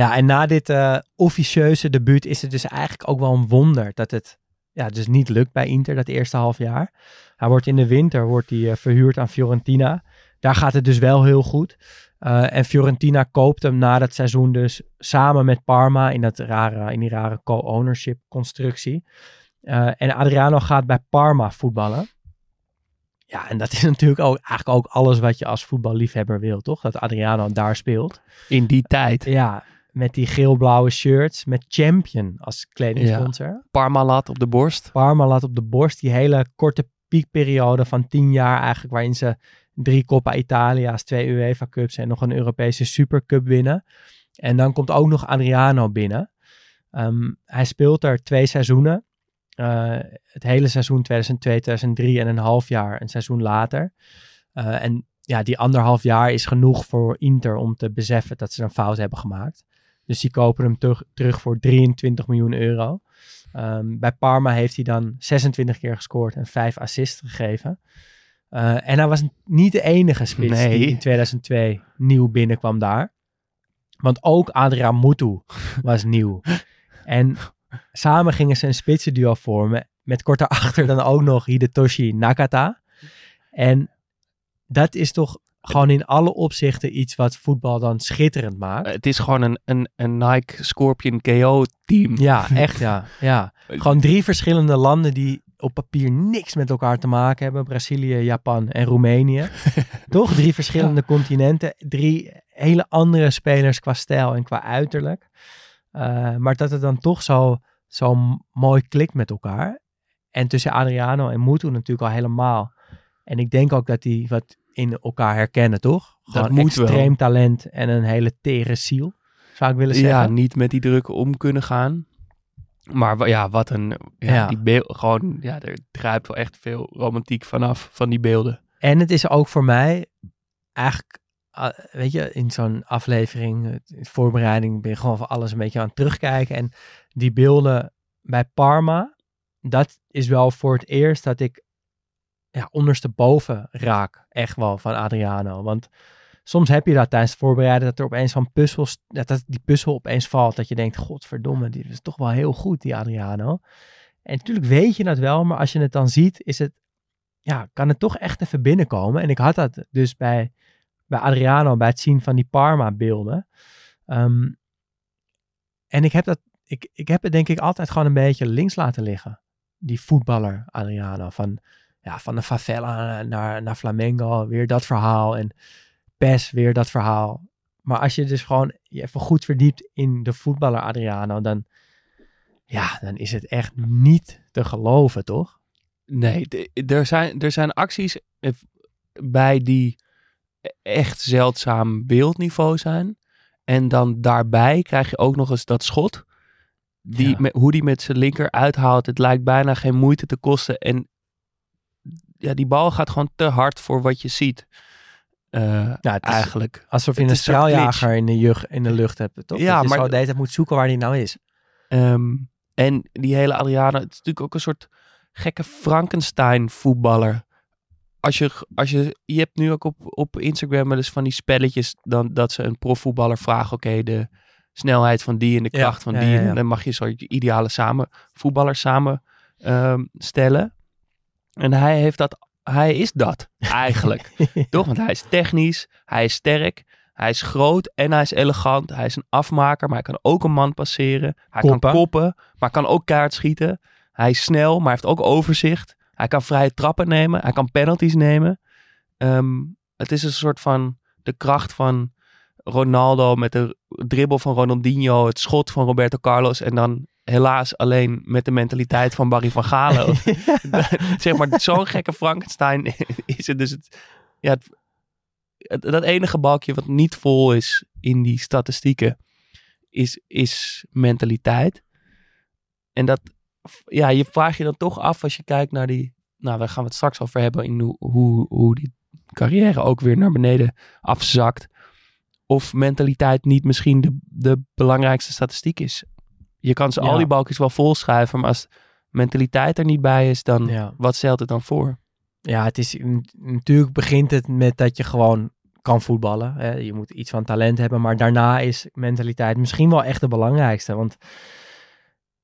[SPEAKER 3] Ja, en na dit eh, officieuze debuut is het dus eigenlijk ook wel een wonder dat het ja, dus niet lukt bij Inter dat eerste half jaar. Hij wordt in de winter wordt hij, eh, verhuurd aan Fiorentina. Daar gaat het dus wel heel goed. Eh, en Fiorentina koopt hem na dat seizoen dus samen met Parma in, dat rare, in die rare co-ownership constructie. En Adriano gaat bij Parma voetballen. Ja, en dat is *laughs* natuurlijk ook eigenlijk ook alles wat je als voetballiefhebber wil, toch? Dat Adriano daar speelt.
[SPEAKER 2] In die tijd.
[SPEAKER 3] Ja, met die geel-blauwe shirts, met Champion als kledingsponsor.
[SPEAKER 2] Parmalat op de borst.
[SPEAKER 3] Parma laat op de borst die hele korte piekperiode van tien jaar eigenlijk, waarin ze drie Coppa Italia's, twee UEFA Cups en nog een Europese Supercup winnen. En dan komt ook nog Adriano binnen. Ehm, hij speelt er twee seizoenen. Eh, het hele seizoen 2002, 2003 en een half jaar, een seizoen later. Eh, en ja, die anderhalf jaar is genoeg voor Inter om te beseffen dat ze een fout hebben gemaakt. Dus die kopen hem terug, terug voor 23 miljoen euro. Ehm, bij Parma heeft hij dan 26 keer gescoord en 5 assists gegeven. Eh, en hij was niet de enige spits
[SPEAKER 2] Nee.
[SPEAKER 3] die in 2002 nieuw binnenkwam daar. Want ook Adriaan Mutu was nieuw. En samen gingen ze een spitsenduo vormen. Met kort daarachter *laughs* dan ook nog Hidetoshi Nakata. En dat is toch gewoon in alle opzichten iets wat voetbal dan schitterend maakt.
[SPEAKER 2] Het is gewoon een, een, een Nike Scorpion KO team.
[SPEAKER 3] Ja, echt ja. *laughs* ja. Gewoon drie verschillende landen die op papier niks met elkaar te maken hebben. Brazilië, Japan en Roemenië. *laughs* Toch? Drie verschillende continenten. Drie hele andere spelers qua stijl en qua uiterlijk. Uh, maar dat het dan toch zo, zo mooi klikt met elkaar. En tussen Adriano en Mutu natuurlijk al helemaal. En ik denk ook dat die wat in elkaar herkennen, toch? Gewoon
[SPEAKER 2] moet
[SPEAKER 3] extreem
[SPEAKER 2] wel.
[SPEAKER 3] talent en een hele tere ziel, zou ik willen zeggen.
[SPEAKER 2] Ja, niet met die druk om kunnen gaan. Maar ja, wat een... Ja,
[SPEAKER 3] Ja.
[SPEAKER 2] Die beeld, gewoon, ja, er druipt wel echt veel romantiek vanaf, van die beelden.
[SPEAKER 3] En het is ook voor mij eigenlijk, ah, weet je, in zo'n aflevering, in voorbereiding, ben je gewoon van alles een beetje aan het terugkijken. En die beelden bij Parma, dat is wel voor het eerst dat ik ja, ondersteboven raak, echt wel, van Adriano. Want soms heb je dat tijdens het voorbereiden, dat er opeens van puzzels, dat, die puzzel opeens valt. Dat je denkt, godverdomme, die is toch wel heel goed, die Adriano. En natuurlijk weet je dat wel, maar als je het dan ziet, is het ja, kan het toch echt even binnenkomen. En ik had dat dus bij, bij Adriano, bij het zien van die Parma-beelden. Ehm, en ik heb, dat, ik, ik heb het denk ik altijd gewoon een beetje links laten liggen. Die voetballer Adriano. Van, ja, van de favela naar, naar Flamengo, weer dat verhaal. En PES, weer dat verhaal. Maar als je dus gewoon je even goed verdiept in de voetballer Adriano, dan, ja, dan is het echt niet te geloven, toch?
[SPEAKER 2] Nee, er zijn, er zijn acties eh, bij die echt zeldzaam wereldniveau zijn. En dan daarbij krijg je ook nog eens dat schot. Die,
[SPEAKER 3] Ja.
[SPEAKER 2] met, hoe die met zijn linker uithaalt. Het lijkt bijna geen moeite te kosten. En ja, die bal gaat gewoon te hard voor wat je ziet.
[SPEAKER 3] Is
[SPEAKER 2] eigenlijk.
[SPEAKER 3] Alsof je
[SPEAKER 2] Het
[SPEAKER 3] een straaljager in de, jug, in de lucht hebt, toch?
[SPEAKER 2] Ja,
[SPEAKER 3] dat je
[SPEAKER 2] maar-
[SPEAKER 3] de tijd moet zoeken waar die nou is.
[SPEAKER 2] Ehm, en die hele Adriano, het is natuurlijk ook een soort gekke Frankenstein voetballer. Als je, als je, je hebt nu ook op, op Instagram wel eens van die spelletjes dan, dat ze een profvoetballer vragen, oké, de snelheid van die en de
[SPEAKER 3] Ja,
[SPEAKER 2] kracht van die.
[SPEAKER 3] ja, ja.
[SPEAKER 2] En dan mag je zo je ideale samen, voetballers samen ehm, stellen. En hij heeft dat, hij is dat *laughs* eigenlijk. Toch? Want hij is technisch, hij is sterk, hij is groot en hij is elegant. Hij is een afmaker, maar hij kan ook een man passeren. Hij
[SPEAKER 3] Koppen.
[SPEAKER 2] kan koppen, maar kan ook kaart schieten. Hij is snel, maar heeft ook overzicht. Hij kan vrije trappen nemen, hij kan penalties nemen. Ehm, het is een soort van de kracht van Ronaldo met de dribbel van Ronaldinho, het schot van Roberto Carlos en dan helaas alleen met de mentaliteit van Barry van Galen. *laughs* *laughs* zeg maar, zo'n gekke Frankenstein *laughs* is het dus. Het, ja, het, het- dat enige balkje wat niet vol is in die statistieken is, is mentaliteit. En dat, ja, je vraagt je dan toch af als je kijkt naar die, nou, daar gaan we het straks over hebben, in hoe, hoe, hoe die carrière ook weer naar beneden afzakt. Of mentaliteit niet misschien de, de belangrijkste statistiek is. Je kan ze
[SPEAKER 3] Ja.
[SPEAKER 2] al die balkjes wel volschrijven, maar als mentaliteit er niet bij is, dan
[SPEAKER 3] Ja.
[SPEAKER 2] wat stelt het dan voor?
[SPEAKER 3] Ja, het is natuurlijk begint het met dat je gewoon kan voetballen. Hè. Je moet iets van talent hebben, maar daarna is mentaliteit misschien wel echt de belangrijkste. Want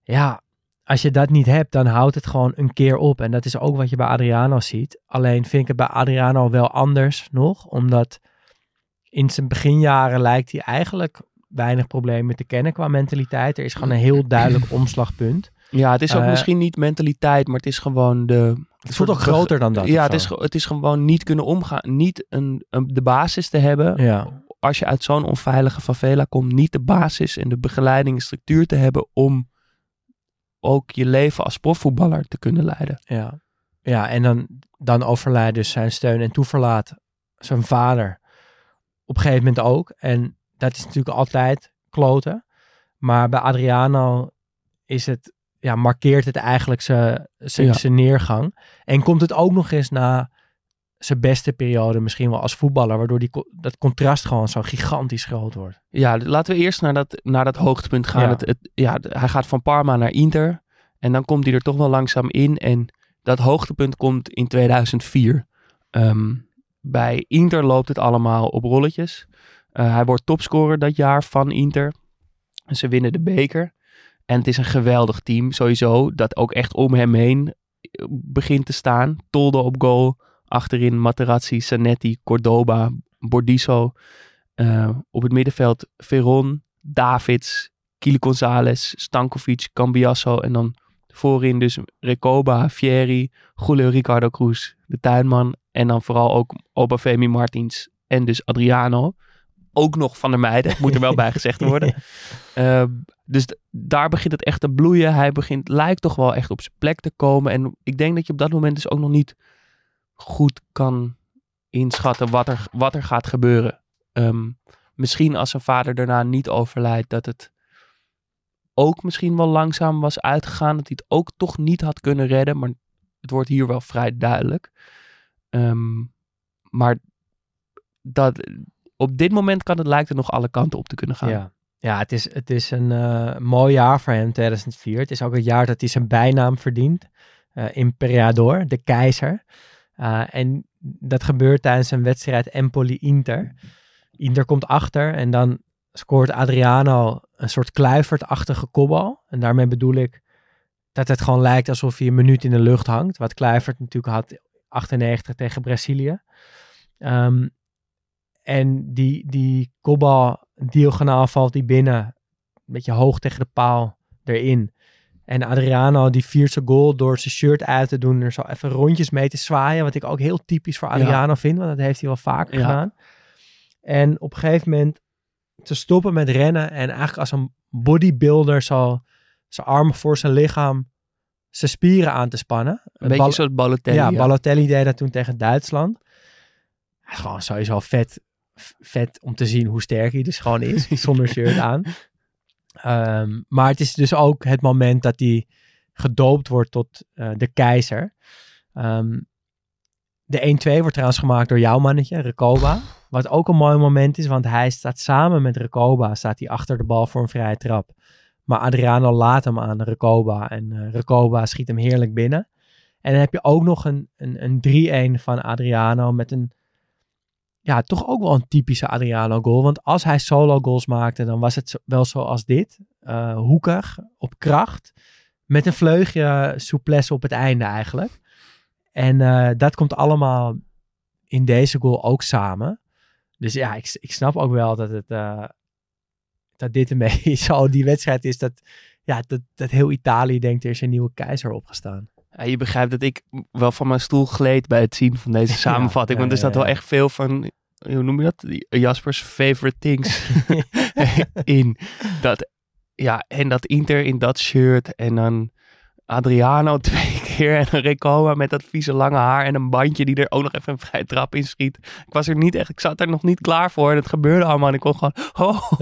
[SPEAKER 3] ja, als je dat niet hebt, dan houdt het gewoon een keer op. En dat is ook wat je bij Adriano ziet. Alleen vind ik het bij Adriano wel anders nog, omdat in zijn beginjaren lijkt hij eigenlijk weinig problemen te kennen qua mentaliteit. Er is gewoon een heel duidelijk *clears throat* omslagpunt.
[SPEAKER 2] Ja, het is ook
[SPEAKER 3] Eh,
[SPEAKER 2] misschien niet mentaliteit, maar het is gewoon de...
[SPEAKER 3] Het voelt ook groter dan dat.
[SPEAKER 2] Ja, het is, het is gewoon niet kunnen omgaan. Niet een, een, de basis te hebben.
[SPEAKER 3] Ja.
[SPEAKER 2] Als je uit zo'n onveilige favela komt, niet de basis en de begeleiding en structuur te hebben om ook je leven als profvoetballer te kunnen leiden.
[SPEAKER 3] Ja, ja en dan, dan overlijdt dus zijn steun en toeverlaat zijn vader op een gegeven moment ook. En dat is natuurlijk altijd kloten. Maar bij Adriano is het, ja, markeert het eigenlijk zijn,
[SPEAKER 2] Ja.
[SPEAKER 3] neergang. En komt het ook nog eens na zijn beste periode misschien wel als voetballer, waardoor die, dat contrast gewoon zo gigantisch groot wordt.
[SPEAKER 2] Ja, laten we eerst naar dat, naar dat hoogtepunt gaan.
[SPEAKER 3] Ja.
[SPEAKER 2] Het, het, ja, hij gaat van Parma naar Inter. En dan komt hij er toch wel langzaam in. En dat hoogtepunt komt in 2004. Ehm, bij Inter loopt het allemaal op rolletjes. Eh, hij wordt topscorer dat jaar van Inter. Ze winnen de beker. En het is een geweldig team sowieso. Dat ook echt om hem heen eh, begint te staan. Toldo op goal. Achterin Materazzi, Zanetti, Cordoba, Bordiso. Eh, op het middenveld Veron, Davids, Kili Gonzalez, Stankovic, Cambiasso. En dan voorin dus Recoba, Fieri, Julio Ricardo Cruz, de tuinman. En dan vooral ook Obafemi Martins en dus Adriano. Ook nog Van der Meijden. Moet er wel bij gezegd *laughs* worden. Uh, dus daar begint het echt te bloeien. Hij begint, lijkt toch wel echt op zijn plek te komen. En ik denk dat je op dat moment dus ook nog niet goed kan inschatten wat er, wat er gaat gebeuren. Ehm, misschien als zijn vader daarna niet overlijdt, dat het ook misschien wel langzaam was uitgegaan. Dat hij het ook toch niet had kunnen redden. Maar het wordt hier wel vrij duidelijk. Ehm, maar dat, op dit moment kan het lijkt er nog alle kanten op te kunnen gaan.
[SPEAKER 3] Ja, ja het, is, het is een eh, mooi jaar voor hem, 2004. Het is ook het jaar dat hij zijn bijnaam verdient. eh Imperador, de keizer. Uh, en dat gebeurt tijdens een wedstrijd Empoli-Inter. Inter komt achter en dan scoort Adriano een soort kluivertachtige kopbal. En daarmee bedoel ik dat het gewoon lijkt alsof hij een minuut in de lucht hangt. Wat Kluivert natuurlijk had 98 tegen Brazilië. Um, en die, die kopbal diagonaal valt die binnen. Een beetje hoog tegen de paal erin. En Adriano die viert zijn goal door zijn shirt uit te doen. Er zo even rondjes mee te zwaaien. Wat ik ook heel typisch voor Adriano ja. vind. Want dat heeft hij wel vaker ja. gedaan. En op een gegeven moment te stoppen met rennen. En eigenlijk als een bodybuilder zo zijn armen voor zijn lichaam. Zijn spieren aan te spannen.
[SPEAKER 2] Een beetje zoals Balotelli.
[SPEAKER 3] Ja, Balotelli deed dat toen tegen Duitsland. Gewoon sowieso vet vet om te zien hoe sterk hij dus gewoon is, *laughs* zonder shirt aan. Um, maar het is dus ook het moment dat hij gedoopt wordt tot uh, de keizer. Um, de 1-2 wordt trouwens gemaakt door jouw mannetje, Recoba. Wat ook een mooi moment is, want hij staat samen met Recoba, staat hij achter de bal voor een vrije trap. Maar Adriano laat hem aan Recoba en uh, Recoba schiet hem heerlijk binnen. En dan heb je ook nog een, een, een 3-1 van Adriano met een ja, toch ook wel een typische Adriano goal. Want als hij solo goals maakte, dan was het wel zoals dit. Uh, hoekig, op kracht. Met een vleugje souplesse op het einde eigenlijk. En uh, dat komt allemaal in deze goal ook samen. Dus ja, ik, ik snap ook wel dat het... Uh, dat dit ermee *laughs* zo die wedstrijd is dat, ja, dat, dat heel Italië denkt er is een nieuwe keizer opgestaan.
[SPEAKER 2] Ja, je begrijpt dat ik wel van mijn stoel gleed bij het zien van deze *laughs* samenvatting. Want er staat wel echt veel van, hoe noem je dat? Jaspers favorite things *laughs* in. Dat, ja, en dat Inter in dat shirt. En dan Adriano twee En een Recoba met dat vieze lange haar. En een bandje die er ook nog even een vrij trap in schiet. Ik was er niet echt, ik zat er nog niet klaar voor. En het gebeurde allemaal. En ik kon gewoon, oh,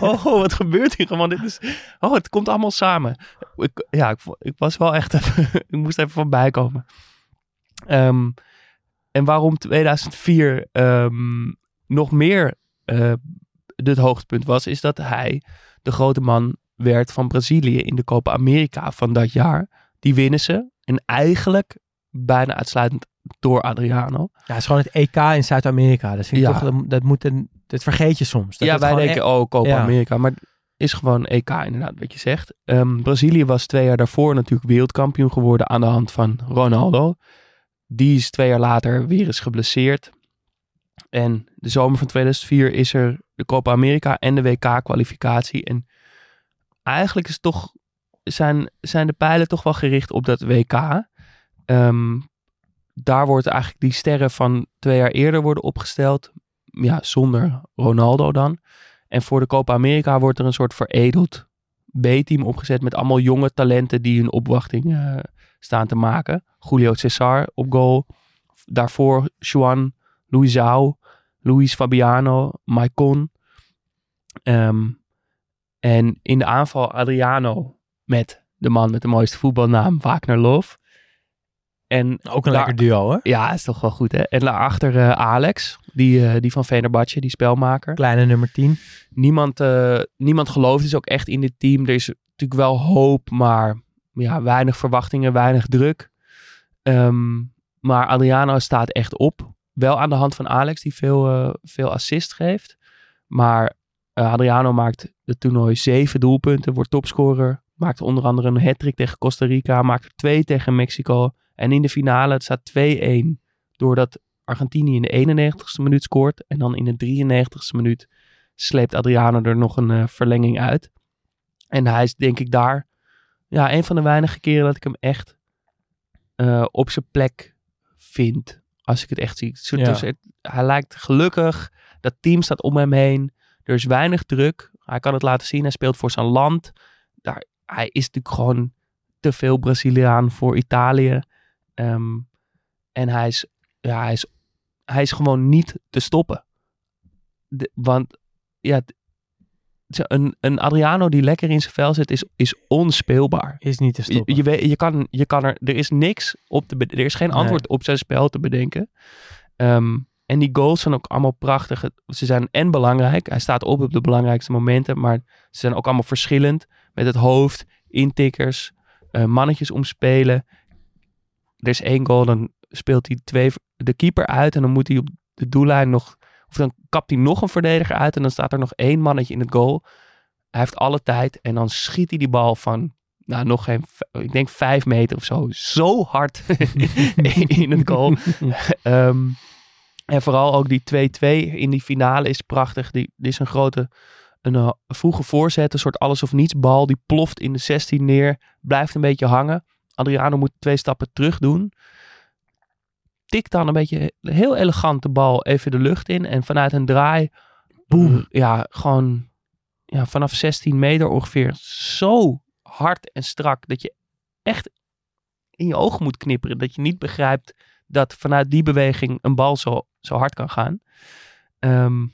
[SPEAKER 2] *laughs* oh, wat gebeurt hier gewoon? Dit is, oh, het komt allemaal samen. Ik, ja, ik, ik, was wel echt even, *laughs* ik moest even voorbij komen. Um, en waarom 2004 um, nog meer uh, het hoogtepunt was, is dat hij de grote man werd van Brazilië in de Copa America van dat jaar. Die winnen ze. En eigenlijk bijna uitsluitend door Adriano.
[SPEAKER 3] Ja, het is gewoon het EK in Zuid-Amerika. Dat, ja. toch, dat, moet een, dat vergeet je soms. Dat
[SPEAKER 2] ja, wij denken,
[SPEAKER 3] echt...
[SPEAKER 2] oh, Copa ja. Amerika. Maar is gewoon EK inderdaad, wat je zegt. Um, Brazilië was twee jaar daarvoor natuurlijk wereldkampioen geworden aan de hand van Ronaldo. Die is twee jaar later weer eens geblesseerd. En de zomer van 2004 is er de Copa America en de WK-kwalificatie. En eigenlijk is toch, zijn, zijn de pijlen toch wel gericht op dat WK. Um, daar wordt eigenlijk die sterren van twee jaar eerder worden opgesteld. Ja, zonder Ronaldo dan. En voor de Copa America wordt er een soort veredeld B-team opgezet met allemaal jonge talenten die hun opwachting uh, staan te maken. Julio Cesar op goal. Daarvoor Juan, Luisao, Luis Fabiano, Maicon. Um, en in de aanval Adriano met de man met de mooiste voetbalnaam, Wagner Love. En
[SPEAKER 3] Ook een daar, lekker duo hoor.
[SPEAKER 2] Ja, is toch wel goed hè. En daarachter uh, Alex, die, uh, die van Venerbatje, die spelmaker.
[SPEAKER 3] Kleine nummer 10.
[SPEAKER 2] Niemand, uh, niemand gelooft dus ook echt in dit team. Er is natuurlijk wel hoop, maar ja, weinig verwachtingen, weinig druk. Um, maar Adriano staat echt op. Wel aan de hand van Alex, die veel, veel assist geeft. Maar Adriano maakt het toernooi zeven doelpunten, wordt topscorer. Maakt onder andere een hat-trick tegen Costa Rica. Maakt er twee tegen Mexico. En in de finale, het staat 2-1. Doordat Argentinië in de 91ste minuut scoort. En dan in de 93ste minuut sleept Adriano er nog een uh, verlenging uit. En hij is denk ik daar ja, een van de weinige keren dat ik hem echt uh, op zijn plek vind. Als ik het echt zie. Ja. Dus het, hij lijkt gelukkig. Dat team staat om hem heen. Er is weinig druk. Hij kan het laten zien. Hij speelt voor zijn land. Daar, hij is natuurlijk gewoon te veel Braziliaan voor Italië. Ehm, en hij is, ja, hij, is, hij is gewoon niet te stoppen. De- want ja, een, een Adriano die lekker in zijn vel zit, is, is onspeelbaar.
[SPEAKER 3] Is niet te
[SPEAKER 2] Je,
[SPEAKER 3] stoppen.
[SPEAKER 2] je, weet, je, kan, je kan er, er is niks op te, er is geen
[SPEAKER 3] Nee.
[SPEAKER 2] antwoord op zijn spel te bedenken. Ehm, en die goals zijn ook allemaal prachtig. Ze zijn en belangrijk. Hij staat op op de belangrijkste momenten, maar ze zijn ook allemaal verschillend. Met het hoofd, intikkers, eh, mannetjes omspelen. Er is één goal, dan speelt hij twee, de keeper uit en dan moet hij op de doellijn nog, of dan kapt hij nog een verdediger uit en dan staat er nog één mannetje in het goal. Hij heeft alle tijd en dan schiet hij die bal van nou, nog geen, ik denk vijf meter of zo. Zo hard *laughs* in het goal. *laughs* Ehm, en vooral ook die 2-2 in die finale is prachtig. Die, die is een grote, een eh, vroege voorzet, een soort alles of niets bal. Die ploft in de 16 neer, blijft een beetje hangen. Adriano moet twee stappen terug doen. Tikt dan een beetje heel elegant de bal even de lucht in. En vanuit een draai, boem, ja, gewoon ja, vanaf 16 meter ongeveer zo hard en strak dat je echt in je ogen moet knipperen. Dat je niet begrijpt dat vanuit die beweging een bal zo, zo hard kan gaan. Ehm,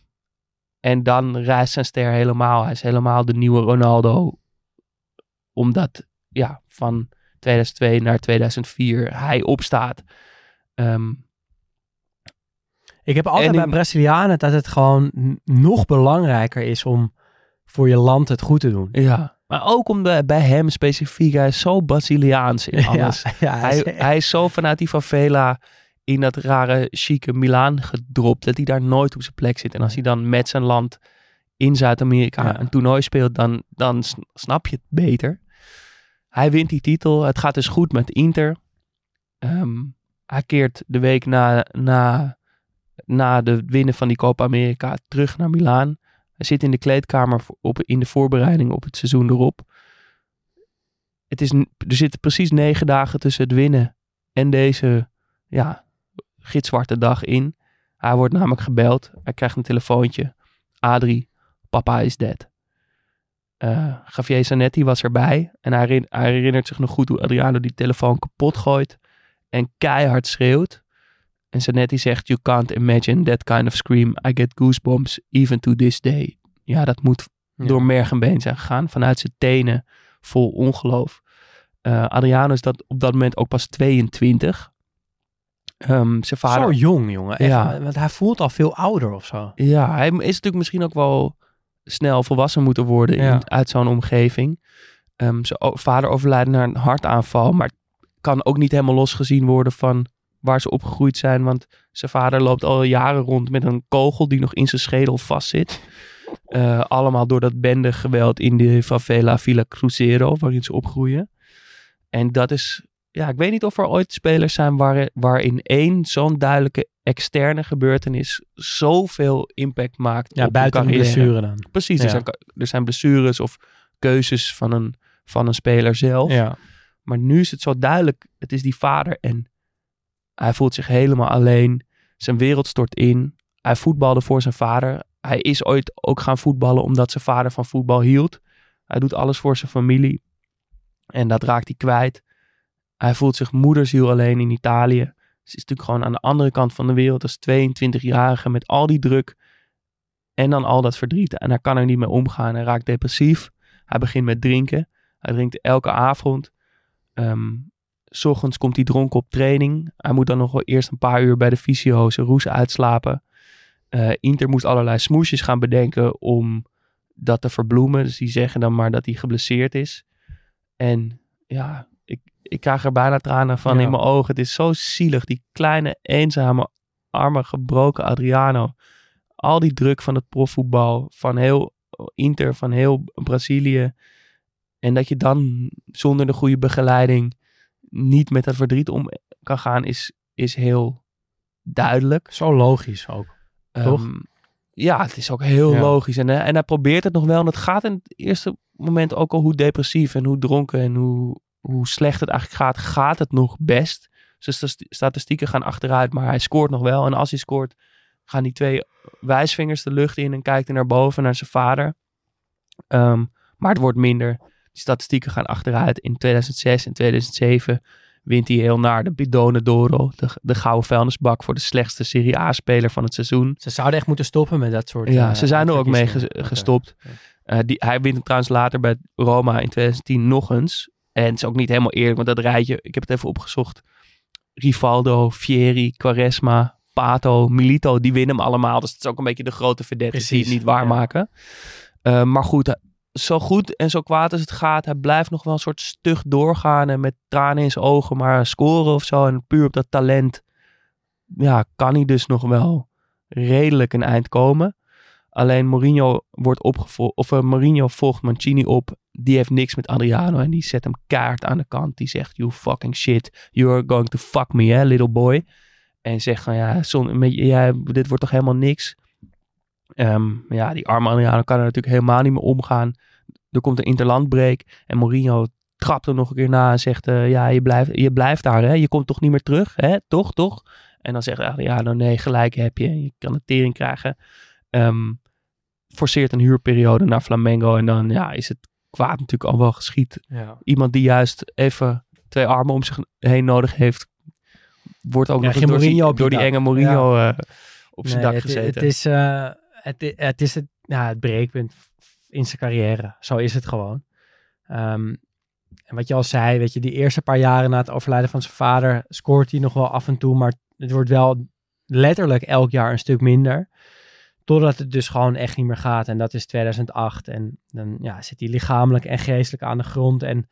[SPEAKER 2] en dan reist zijn ster helemaal. Hij is helemaal de nieuwe Ronaldo. Omdat ja, van 2002 naar 2004 hij opstaat. Ehm,
[SPEAKER 3] Ik heb altijd bij
[SPEAKER 2] in-
[SPEAKER 3] Brazilianen dat het gewoon nog belangrijker is om voor je land het goed te doen.
[SPEAKER 2] ja. Maar ook om de, bij hem specifiek. Hij is zo Braziliaans in alles. *laughs*
[SPEAKER 3] Ja, *laughs* ja,
[SPEAKER 2] hij, hij is zo vanuit die favela in dat rare, chique Milaan gedropt. Dat hij daar nooit op zijn plek zit. En als hij dan met zijn land in Zuid-Amerika
[SPEAKER 3] Ja.
[SPEAKER 2] een toernooi speelt, dan, dan snap je het beter. Hij wint die titel. Het gaat dus goed met Inter. Ehm, hij keert de week na, na, na de winnen van die Copa America terug naar Milaan. Hij zit in de kleedkamer op, in de voorbereiding op het seizoen erop. Het is, er zitten precies negen dagen tussen het winnen en deze ja, gitzwarte dag in. Hij wordt namelijk gebeld. Hij krijgt een telefoontje. Adrie, papa is dead. Eh Javier Zanetti was erbij. En hij herinnert zich nog goed hoe Adriano die telefoon kapot gooit. En keihard schreeuwt. En Zanetti zegt, you can't imagine that kind of scream. I get goosebumps even to this day. Ja, dat moet
[SPEAKER 3] Ja.
[SPEAKER 2] door merg en been zijn gegaan. Vanuit zijn tenen, vol ongeloof. Eh, Adriano is dat op dat moment ook pas 22. Ehm, zijn vader...
[SPEAKER 3] Zo jong, jongen. Echt,
[SPEAKER 2] Ja.
[SPEAKER 3] Want hij voelt al veel ouder of zo.
[SPEAKER 2] Ja, hij is natuurlijk misschien ook wel snel volwassen moeten worden in, uit zo'n omgeving. Ehm, zijn vader overlijdt naar een hartaanval, maar kan ook niet helemaal losgezien worden van waar ze opgegroeid zijn. Want zijn vader loopt al jaren rond met een kogel die nog in zijn schedel vastzit. *laughs* Eh, allemaal door dat bendegeweld in de favela Villa Cruzeiro, waarin ze opgroeien. En dat is, ja, ik weet niet of er ooit spelers zijn waar, waarin één zo'n duidelijke externe gebeurtenis zoveel impact maakt
[SPEAKER 3] Ja,
[SPEAKER 2] op
[SPEAKER 3] buiten
[SPEAKER 2] een
[SPEAKER 3] de blessure dan.
[SPEAKER 2] Precies, er, zijn, er zijn blessures of keuzes van een, van een speler zelf.
[SPEAKER 3] Ja.
[SPEAKER 2] Maar nu is het zo duidelijk, het is die vader en hij voelt zich helemaal alleen. Zijn wereld stort in. Hij voetbalde voor zijn vader. Hij is ooit ook gaan voetballen omdat zijn vader van voetbal hield. Hij doet alles voor zijn familie. En dat raakt hij kwijt. Hij voelt zich moederziel alleen in Italië. Ze is natuurlijk gewoon aan de andere kant van de wereld als 22-jarige met al die druk en dan al dat verdriet. En hij kan er niet mee omgaan. Hij raakt depressief. Hij begint met drinken. Hij drinkt elke avond. Ehm, s ochtends komt hij dronken op training. Hij moet dan nog wel eerst een paar uur bij de fysio zijn roes uitslapen. Eh, Inter moest allerlei smoesjes gaan bedenken om dat te verbloemen. Dus die zeggen dan maar dat hij geblesseerd is. En ja, ik, ik krijg er bijna tranen van
[SPEAKER 3] Ja.
[SPEAKER 2] in mijn ogen. Het is zo zielig. Die kleine, eenzame, arme, gebroken Adriano. Al die druk van het profvoetbal, van heel Inter, van heel Brazilië. En dat je dan zonder de goede begeleiding niet met dat verdriet om kan gaan, is, is heel duidelijk.
[SPEAKER 3] Zo logisch ook. Toch?
[SPEAKER 2] Ehm, ja, het is ook heel
[SPEAKER 3] Ja.
[SPEAKER 2] logisch. En, eh, en hij probeert het nog wel. En het gaat in het eerste moment ook al hoe depressief en hoe dronken en hoe, hoe slecht het eigenlijk gaat. Gaat het nog best? Zijn sta- statistieken gaan achteruit, maar hij scoort nog wel. En als hij scoort, gaan die twee wijsvingers de lucht in en kijkt hij naar boven, naar zijn vader. Ehm, maar het wordt minder. Statistieken gaan achteruit. In 2006 en 2007 wint hij heel naar de Bidone d'Oro, de, de gouden vuilnisbak voor de slechtste Serie A-speler van het seizoen.
[SPEAKER 3] Ze zouden echt moeten stoppen met dat soort...
[SPEAKER 2] Ja,
[SPEAKER 3] eh,
[SPEAKER 2] ze zijn er ook mee ges- gestopt. Eh, die, hij wint hem trouwens later bij Roma in 2010 nog eens. En het is ook niet helemaal eerlijk, want dat rijtje, ik heb het even opgezocht. Rivaldo, Fieri, Quaresma, Pato, Milito, die winnen hem allemaal. Dus het is ook een beetje de grote verdedigers die het niet waarmaken. Eh, maar goed, zo goed en zo kwaad als het gaat, hij blijft nog wel een soort stug doorgaan en met tranen in zijn ogen maar scoren of zo. En puur op dat talent, ja, kan hij dus nog wel redelijk een eind komen. Alleen Mourinho wordt opgevolgd, of eh, Mourinho volgt Mancini op. Die heeft niks met Adriano en die zet hem kaart aan de kant. Die zegt, you fucking shit, you're going to fuck me, hè, little boy. En zegt van, ja, zon, met, ja, dit wordt toch helemaal niks. Ehm, ja, die arme Adriano kan er natuurlijk helemaal niet meer omgaan. Er komt een interlandbreak en Mourinho trapt hem nog een keer na en zegt, eh, ja, je blijft, je blijft daar, hè? Je komt toch niet meer terug, hè? Toch, toch? En dan zegt Adriano, nee, gelijk heb je. Je kan een tering krijgen. Ehm, forceert een huurperiode naar Flamengo en dan ja, is het kwaad natuurlijk al wel geschied.
[SPEAKER 3] Ja.
[SPEAKER 2] Iemand die juist even twee armen om zich heen nodig heeft, wordt ook nog door, die- door die enge Mourinho eh, op zijn
[SPEAKER 3] Nee,
[SPEAKER 2] dak
[SPEAKER 3] het,
[SPEAKER 2] gezeten.
[SPEAKER 3] Het is, eh, het, is het, ja, het breekpunt in zijn carrière. Zo is het gewoon. Ehm, en wat je al zei, weet je, die eerste paar jaren na het overlijden van zijn vader scoort hij nog wel af en toe, maar het wordt wel letterlijk elk jaar een stuk minder. Totdat het dus gewoon echt niet meer gaat. En dat is 2008. En dan ja, zit hij lichamelijk en geestelijk aan de grond. En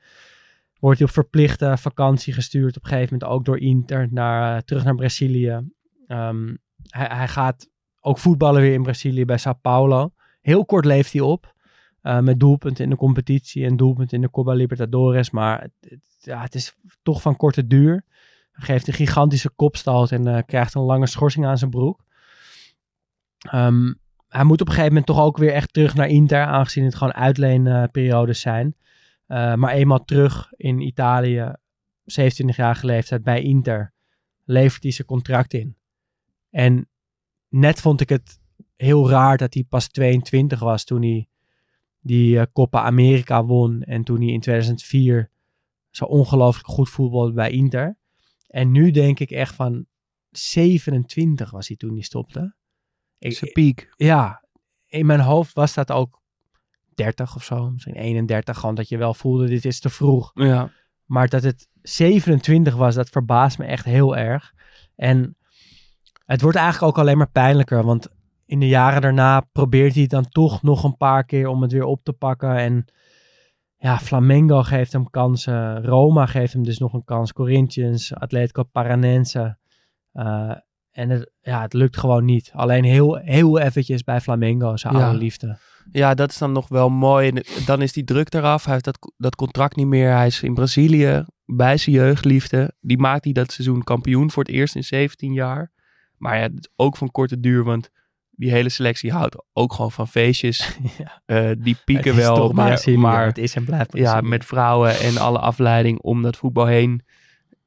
[SPEAKER 3] wordt hij op verplichte vakantie gestuurd. Op een gegeven moment ook door Inter naar, eh, terug naar Brazilië. Ehm, hij, hij gaat ook voetballen weer in Brazilië bij Sao Paulo. Heel kort leeft hij op. eh, met doelpunten in de competitie en doelpunten in de Copa Libertadores. Maar het, ja, het is toch van korte duur. Hij geeft een gigantische kopstoot en eh, krijgt een lange schorsing aan zijn broek. Ehm, hij moet op een gegeven moment toch ook weer echt terug naar Inter, aangezien het gewoon uitleenperiodes zijn. Eh, maar eenmaal terug in Italië, 27-jarige leeftijd bij Inter, levert hij zijn contract in. En net vond ik het heel raar dat hij pas 22 was toen hij die eh, Coppa America won. En toen hij in 2004 zo ongelooflijk goed voetbalde bij Inter. En nu denk ik echt van 27 was hij toen hij stopte.
[SPEAKER 2] Zijn piek.
[SPEAKER 3] ja, in mijn hoofd was dat ook 30 of zo, misschien 31. Gewoon dat je wel voelde, dit is te vroeg.
[SPEAKER 2] Ja.
[SPEAKER 3] Maar dat het 27 was, dat verbaast me echt heel erg. En het wordt eigenlijk ook alleen maar pijnlijker. Want in de jaren daarna probeert hij dan toch nog een paar keer om het weer op te pakken. En ja, Flamengo geeft hem kansen. Roma geeft hem dus nog een kans. Corinthians, Atletico Paranense. Eh, en het, ja, het lukt gewoon niet. Alleen heel, heel eventjes bij Flamengo, zijn
[SPEAKER 2] Ja.
[SPEAKER 3] oude liefde.
[SPEAKER 2] Ja, dat is dan nog wel mooi. Dan is die druk eraf. Hij heeft dat, dat contract niet meer. Hij is in Brazilië bij zijn jeugdliefde. Die maakt hij dat seizoen kampioen voor het eerst in 17 jaar. Maar ja, het is ook van korte duur, want die hele selectie houdt ook gewoon van feestjes. *laughs*
[SPEAKER 3] Ja.
[SPEAKER 2] Eh, die pieken wel,
[SPEAKER 3] toch
[SPEAKER 2] maar,
[SPEAKER 3] Brazilië.
[SPEAKER 2] maar
[SPEAKER 3] het is en blijft
[SPEAKER 2] ja, met vrouwen en alle afleiding om dat voetbal heen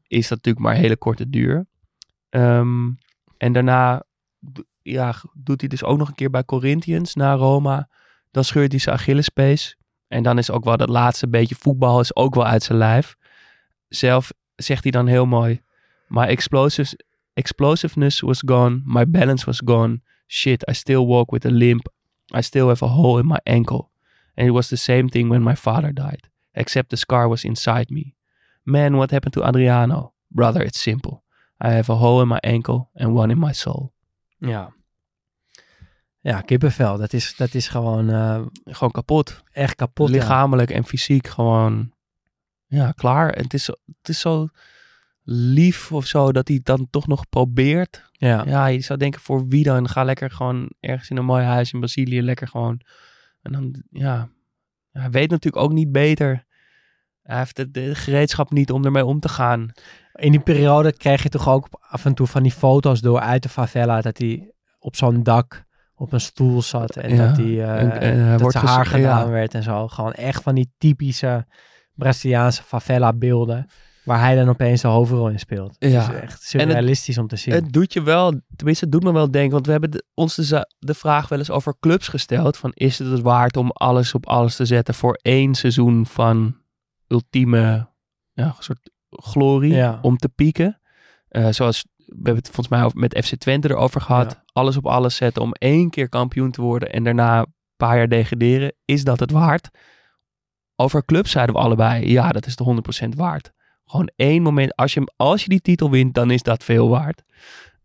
[SPEAKER 2] is dat natuurlijk maar hele korte duur. Ehm, en daarna ja, doet hij dus ook nog een keer bij Corinthians na Roma. Dan scheurt hij zijn Achillespees. En dan is ook wel dat laatste beetje voetbal is ook wel uit zijn lijf. Zelf zegt hij dan heel mooi. My explosives, explosiveness was gone. My balance was gone. Shit, I still walk with a limp. I still have a hole in my ankle. And it was the same thing when my father died. Except the scar was inside me. Man, what happened to Adriano? Brother, it's simple. I have a hole in my ankle and one in my soul.
[SPEAKER 3] Ja. Ja, kippenvel. Dat is, dat is gewoon eh,
[SPEAKER 2] Gewoon kapot.
[SPEAKER 3] echt kapot. ja.
[SPEAKER 2] Lichamelijk en fysiek gewoon, ja, klaar. En het is, het is zo lief of zo dat hij het dan toch nog probeert.
[SPEAKER 3] Ja.
[SPEAKER 2] Ja, je zou denken voor wie dan? Ga lekker gewoon ergens in een mooi huis in Brazilië, lekker gewoon. En dan, ja, hij weet natuurlijk ook niet beter. Hij heeft de gereedschap niet om ermee om te gaan.
[SPEAKER 3] In die periode kreeg je toch ook af en toe van die foto's door uit de favela. Dat hij op zo'n dak op een stoel zat. En
[SPEAKER 2] Ja,
[SPEAKER 3] dat, hij,
[SPEAKER 2] en- en hij
[SPEAKER 3] dat zijn haar
[SPEAKER 2] ja.
[SPEAKER 3] gedaan werd en zo. Gewoon echt van die typische Braziliaanse favela beelden. Waar hij dan opeens de hoofdrol in speelt. Het
[SPEAKER 2] Ja.
[SPEAKER 3] is echt surrealistisch om te zien.
[SPEAKER 2] Het doet je wel, tenminste het doet me wel denken, want we hebben de- ons de, vraag wel eens over clubs gesteld. Van is het het waard om alles op alles te zetten voor één seizoen van ultieme ja, soort glorie
[SPEAKER 3] Ja.
[SPEAKER 2] om te pieken? Eh, zoals, we hebben het volgens mij met FC Twente erover gehad.
[SPEAKER 3] Ja.
[SPEAKER 2] Alles op alles zetten om één keer kampioen te worden en daarna een paar jaar degraderen. Is dat het waard? Over clubs zeiden we allebei, ja dat is de 100% waard. Gewoon één moment, als je, als je die titel wint, dan is dat veel waard.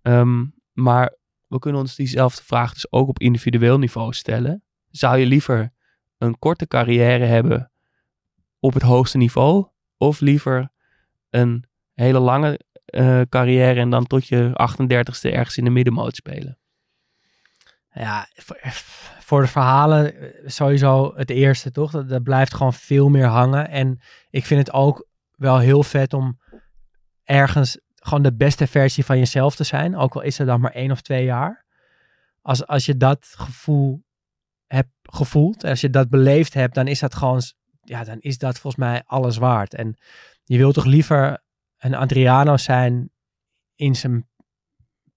[SPEAKER 2] Ehm, maar we kunnen ons diezelfde vraag dus ook op individueel niveau stellen. Zou je liever een korte carrière hebben op het hoogste niveau? Of liever een hele lange eh, carrière en dan tot je 38ste ergens in de middenmoot spelen?
[SPEAKER 3] Ja, voor, de verhalen eh, sowieso het eerste, toch? Dat blijft gewoon veel meer hangen. En ik vind het ook wel heel vet om ergens gewoon de beste versie van jezelf te zijn. Ook al is het dan maar één of twee jaar. Als, als je dat gevoel hebt gevoeld, als je dat beleefd hebt, dan is dat gewoon, ja, dan is dat volgens mij alles waard. En je wilt toch liever een Adriano zijn in zijn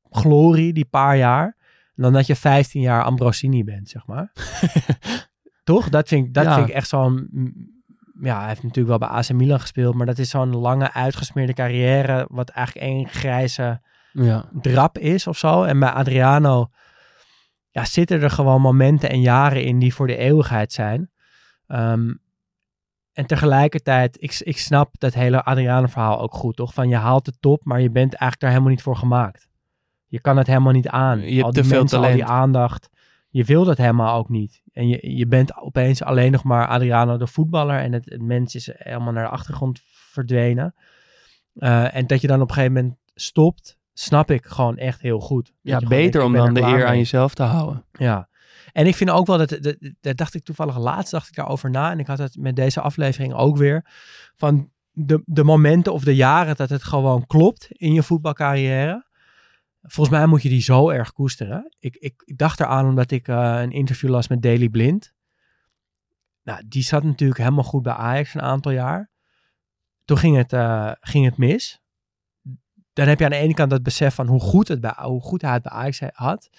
[SPEAKER 3] glorie, die paar jaar, dan dat je 15 jaar Ambrosini bent, zeg maar. *laughs* Toch? Dat vind ik, dat
[SPEAKER 2] Ja.
[SPEAKER 3] vind ik echt zo'n... Ja, hij heeft natuurlijk wel bij AC Milan gespeeld, maar dat is zo'n lange, uitgesmeerde carrière, wat eigenlijk één grijze
[SPEAKER 2] Ja.
[SPEAKER 3] drap is of zo. En bij Adriano ja, zitten er gewoon momenten en jaren in die voor de eeuwigheid zijn. Ehm, en tegelijkertijd, ik, ik snap dat hele Adriano-verhaal ook goed, toch? Van je haalt de top, maar je bent eigenlijk daar helemaal niet voor gemaakt. Je kan het helemaal niet aan.
[SPEAKER 2] Je hebt
[SPEAKER 3] al die
[SPEAKER 2] te veel
[SPEAKER 3] mensen, al die aandacht. Je wil dat helemaal ook niet. En je, je bent opeens alleen nog maar Adriano de voetballer en het, het mens is helemaal naar de achtergrond verdwenen. Eh, en dat je dan op een gegeven moment stopt, snap ik gewoon echt heel goed.
[SPEAKER 2] Ja,
[SPEAKER 3] denkt,
[SPEAKER 2] beter om dan de eer aan jezelf te houden.
[SPEAKER 3] Ja. En ik vind ook wel dat, dat, dat dacht ik toevallig laatst, dacht ik daarover na. En ik had het met deze aflevering ook weer. Van de, de momenten of de jaren dat het gewoon klopt in je voetbalcarrière. Volgens mij moet je die zo erg koesteren. Ik, ik, ik dacht eraan omdat ik eh, een interview las met Daley Blind. Nou, die zat natuurlijk helemaal goed bij Ajax een aantal jaar. Toen ging het, eh, ging het mis. Dan heb je aan de ene kant dat besef van hoe goed, het bij, hoe goed hij het bij Ajax had.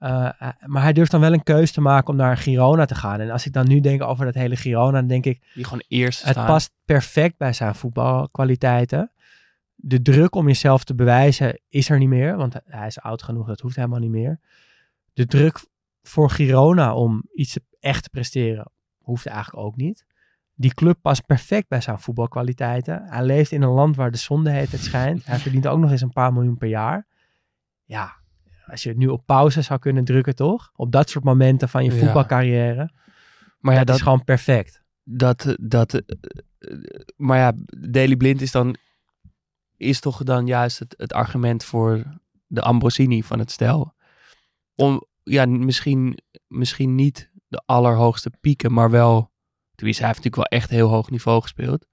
[SPEAKER 3] Uh, maar hij durft dan wel een keuze te maken om naar Girona te gaan. En als ik dan nu denk over dat hele Girona, dan denk ik...
[SPEAKER 2] Die gewoon eerst
[SPEAKER 3] Het
[SPEAKER 2] staan.
[SPEAKER 3] past perfect bij zijn voetbalkwaliteiten. De druk om jezelf te bewijzen is er niet meer. Want hij is oud genoeg, dat hoeft helemaal niet meer. De druk voor Girona om iets echt te presteren, hoeft eigenlijk ook niet. Die club past perfect bij zijn voetbalkwaliteiten. Hij leeft in een land waar de zonde heet, het schijnt. Hij verdient ook nog eens een paar miljoen per jaar. Ja, als je het nu op pauze zou kunnen drukken, toch? Op dat soort momenten van je
[SPEAKER 2] Ja.
[SPEAKER 3] voetbalcarrière.
[SPEAKER 2] Maar ja,
[SPEAKER 3] dat,
[SPEAKER 2] dat,
[SPEAKER 3] is gewoon perfect.
[SPEAKER 2] dat, dat, eh, eh, maar ja, Daily Blind is dan, is toch dan juist het, het argument voor de Ambrosini van het stel. Om, ja, misschien, misschien niet de allerhoogste pieken, maar wel, tenminste, hij heeft natuurlijk wel echt heel hoog niveau gespeeld.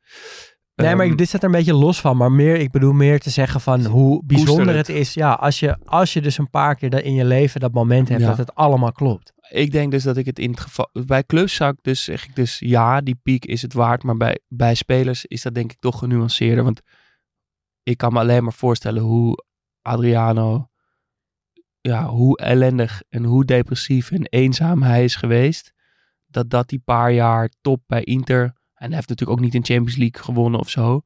[SPEAKER 3] Nee, maar
[SPEAKER 2] Ehm,
[SPEAKER 3] ik- dit staat er een beetje los van. Maar meer, ik bedoel meer te zeggen van hoe bijzonder
[SPEAKER 2] het.
[SPEAKER 3] het is. Ja, als je, als je dus een paar keer dat in je leven dat moment hebt
[SPEAKER 2] Ja.
[SPEAKER 3] dat het allemaal klopt.
[SPEAKER 2] ik denk dus dat ik het in het geval. Bij clubs zou ik dus zeg ik dus ja, die piek is het waard. Maar bij, bij spelers is dat denk ik toch genuanceerder. Want ik kan me alleen maar voorstellen hoe Adriano. Ja, hoe ellendig en hoe depressief en eenzaam hij is geweest. Dat dat die paar jaar top bij Inter. En hij heeft natuurlijk ook niet in Champions League gewonnen of zo.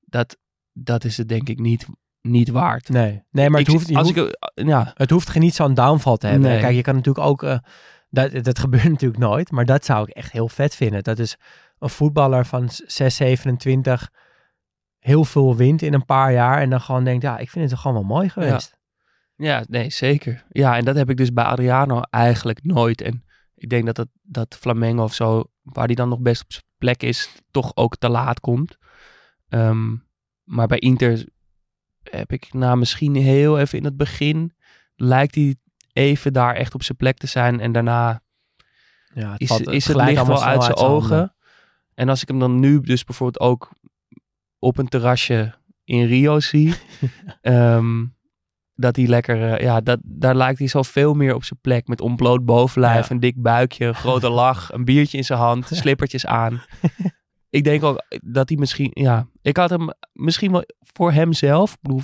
[SPEAKER 2] Dat, dat is het denk ik niet, niet waard.
[SPEAKER 3] Nee, nee maar het
[SPEAKER 2] Ik-
[SPEAKER 3] hoeft,
[SPEAKER 2] als
[SPEAKER 3] hoeft,
[SPEAKER 2] ik, ja,
[SPEAKER 3] het hoeft geen niet zo'n downfall te hebben.
[SPEAKER 2] Nee.
[SPEAKER 3] Kijk, je kan natuurlijk ook... eh, dat, dat gebeurt *laughs* natuurlijk nooit. Maar dat zou ik echt heel vet vinden. Dat is een voetballer van 6, 27 heel veel wint in een paar jaar. En dan gewoon denkt, ja, ik vind het toch gewoon wel mooi geweest.
[SPEAKER 2] Ja, nee, zeker. Ja, en dat heb ik dus bij Adriano eigenlijk nooit. En ik denk dat het, dat Flamengo of zo, waar die dan nog best op zijn plek is, toch ook te laat komt. Ehm, maar bij Inter heb ik nou misschien heel even in het begin, lijkt hij even daar echt op zijn plek te zijn. En daarna
[SPEAKER 3] Ja, het
[SPEAKER 2] is,
[SPEAKER 3] valt-
[SPEAKER 2] is het
[SPEAKER 3] glijdt
[SPEAKER 2] licht wel uit zijn ogen.
[SPEAKER 3] handen.
[SPEAKER 2] En als ik hem dan nu dus bijvoorbeeld ook op een terrasje in Rio zie, *laughs* ehm, dat hij lekker, eh, ja, dat, daar lijkt hij zo veel meer op zijn plek. Met ontbloot bovenlijf,
[SPEAKER 3] Ja.
[SPEAKER 2] een dik buikje, een grote *laughs* lach, een biertje in zijn hand, slippertjes aan. *laughs* ik denk ook dat hij misschien, ja, ik had hem misschien wel voor hemzelf. Bedoel,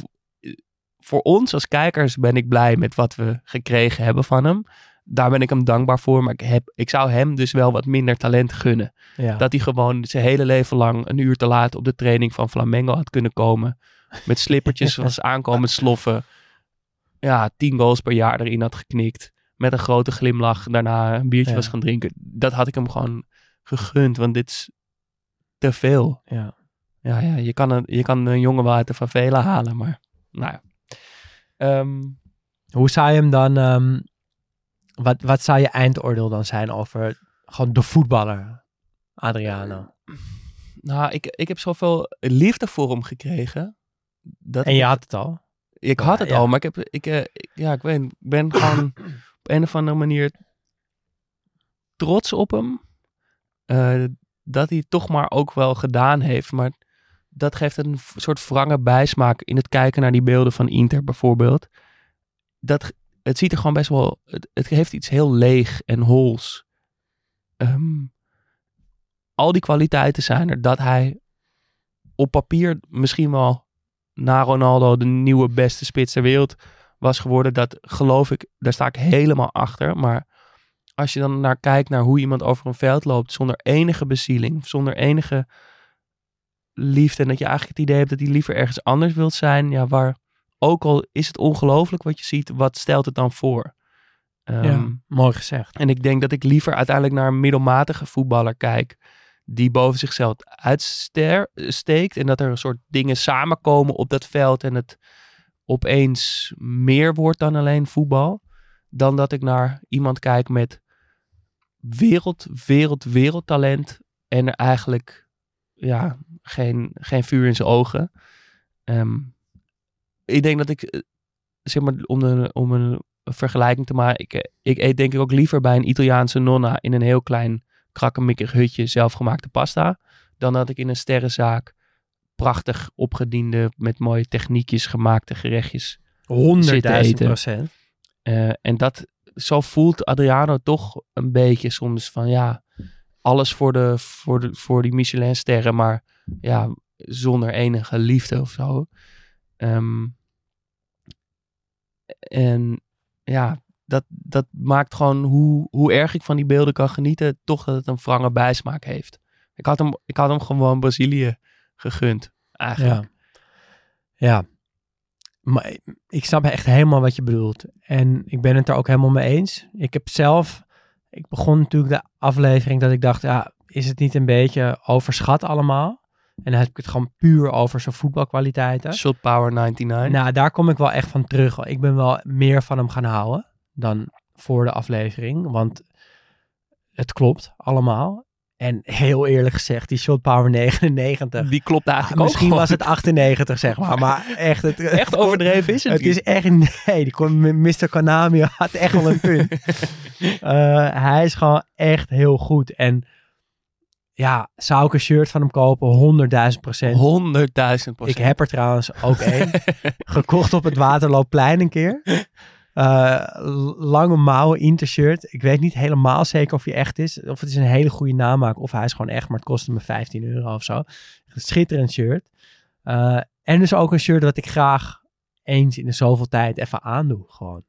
[SPEAKER 2] voor ons als kijkers ben ik blij met wat we gekregen hebben van hem. Daar ben ik hem dankbaar voor. Maar ik, heb, ik zou hem dus wel wat minder talent gunnen.
[SPEAKER 3] Ja.
[SPEAKER 2] Dat hij gewoon zijn hele leven lang een uur te laat op de training van Flamengo had kunnen komen. Met slippertjes *laughs* was aankomen sloffen. Ja, tien goals per jaar erin had geknikt. Met een grote glimlach daarna een biertje
[SPEAKER 3] Ja.
[SPEAKER 2] was gaan drinken. Dat had ik hem gewoon gegund. Want dit is te veel.
[SPEAKER 3] ja.
[SPEAKER 2] Ja, ja je, kan een, je kan een jongen wel uit de favela halen. Maar nou ja. Ehm,
[SPEAKER 3] Hoe zou je hem dan... ehm, wat, wat zou je eindoordeel dan zijn over gewoon de voetballer, Adriano?
[SPEAKER 2] nou, ik, ik heb zoveel liefde voor hem gekregen. Dat
[SPEAKER 3] En je had het al.
[SPEAKER 2] Ik had het
[SPEAKER 3] Ja.
[SPEAKER 2] al, maar ik, heb, ik, eh, ik- ja, ik, ik ben gewoon *coughs* op een of andere manier trots op hem. Eh, dat hij het toch maar ook wel gedaan heeft. Maar dat geeft een soort wrange bijsmaak in het kijken naar die beelden van Inter bijvoorbeeld. Dat, het ziet er gewoon best wel, het, heeft iets heel leeg en hols. Ehm, al die kwaliteiten zijn er dat hij op papier misschien wel na Ronaldo de nieuwe beste spits ter wereld was geworden. Dat geloof ik, daar sta ik helemaal achter. Maar als je dan naar kijkt naar hoe iemand over een veld loopt zonder enige bezieling, zonder enige liefde. En dat je eigenlijk het idee hebt dat hij liever ergens anders wilt zijn. Ja, waar ook al is het ongelooflijk wat je ziet, wat stelt het dan voor? Ehm,
[SPEAKER 3] ja, mooi gezegd.
[SPEAKER 2] en ik denk dat ik liever uiteindelijk naar een middelmatige voetballer kijk. Die boven zichzelf uitsteekt. En dat er een soort dingen samenkomen op dat veld. En het opeens meer wordt dan alleen voetbal. Dan dat ik naar iemand kijk met wereld, wereld, wereldtalent. En er eigenlijk ja, geen, geen vuur in zijn ogen. Ehm, ik denk dat ik, eh, zeg maar, om een, om een vergelijking te maken. Ik, eh, ik eet denk ik ook liever bij een Italiaanse nonna in een heel klein krakkemikkig hutje zelfgemaakte pasta. Dan dat ik in een sterrenzaak prachtig opgediende met mooie techniekjes gemaakte gerechtjes.
[SPEAKER 3] Honderdduizend
[SPEAKER 2] eten.
[SPEAKER 3] procent.
[SPEAKER 2] Eh, en dat, zo voelt Adriano toch een beetje soms van ja, alles voor, de, voor, de, voor die Michelin sterren, maar ja, zonder enige liefde of zo. Ehm, en ja, dat, dat maakt gewoon hoe, hoe erg ik van die beelden kan genieten, toch dat het een wrange bijsmaak heeft. Ik had hem, ik had hem gewoon Brazilië gegund, eigenlijk.
[SPEAKER 3] Ja. Ja. Maar ik snap echt helemaal wat je bedoelt. En ik ben het er ook helemaal mee eens. Ik heb zelf... Ik begon natuurlijk de aflevering dat ik dacht... Ja, is het niet een beetje overschat allemaal? En dan heb ik het gewoon puur over zijn voetbalkwaliteiten.
[SPEAKER 2] Shot Power 99.
[SPEAKER 3] Nou, daar kom ik wel echt van terug. Ik ben wel meer van hem gaan houden dan voor de aflevering. Want het klopt allemaal. En heel eerlijk gezegd, die shot power 99.
[SPEAKER 2] Die klopt eigenlijk
[SPEAKER 3] Ah,
[SPEAKER 2] ook
[SPEAKER 3] misschien was het 98, zeg maar. Maar echt, het, *laughs*
[SPEAKER 2] Echt overdreven is het
[SPEAKER 3] Het is echt, nee, die kon, Mr. Konami had echt wel een punt. *laughs* Eh, hij is gewoon echt heel goed. En ja, zou ik een shirt van hem kopen? 100.000 procent.
[SPEAKER 2] 100.000%
[SPEAKER 3] Ik heb er trouwens ook één. *laughs* Gekocht op het Waterloopplein een keer. Eh, lange mouwen Inter-shirt. Ik weet niet helemaal zeker of hij echt is. Of het is een hele goede namaak. Of hij is gewoon echt, maar het kostte me 15 euro of zo. Een schitterend shirt. Eh, en dus ook een shirt dat ik graag eens in de zoveel tijd even aandoe. Gewoon.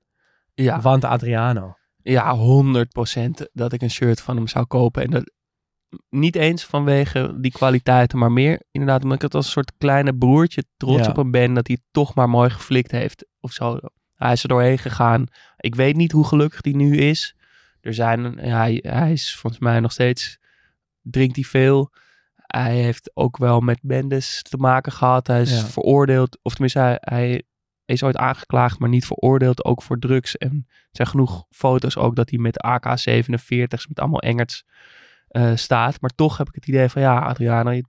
[SPEAKER 2] Ja,
[SPEAKER 3] Want Adriano.
[SPEAKER 2] ja, 100% dat ik een shirt van hem zou kopen. En dat niet eens vanwege die kwaliteiten, maar meer inderdaad omdat ik het als een soort kleine broertje trots
[SPEAKER 3] Ja.
[SPEAKER 2] op hem ben dat hij het toch maar mooi geflikt heeft of zo. Hij is er doorheen gegaan. Ik weet niet hoe gelukkig hij nu is. Er zijn, hij, hij is volgens mij nog steeds, drinkt hij veel. Hij heeft ook wel met bendes te maken gehad. Hij is
[SPEAKER 3] Ja.
[SPEAKER 2] veroordeeld, of tenminste hij, hij is ooit aangeklaagd, maar niet veroordeeld, ook voor drugs. En er zijn genoeg foto's ook dat hij met AK-47's, met allemaal engerts eh, staat. Maar toch heb ik het idee van, ja, Adriano, je-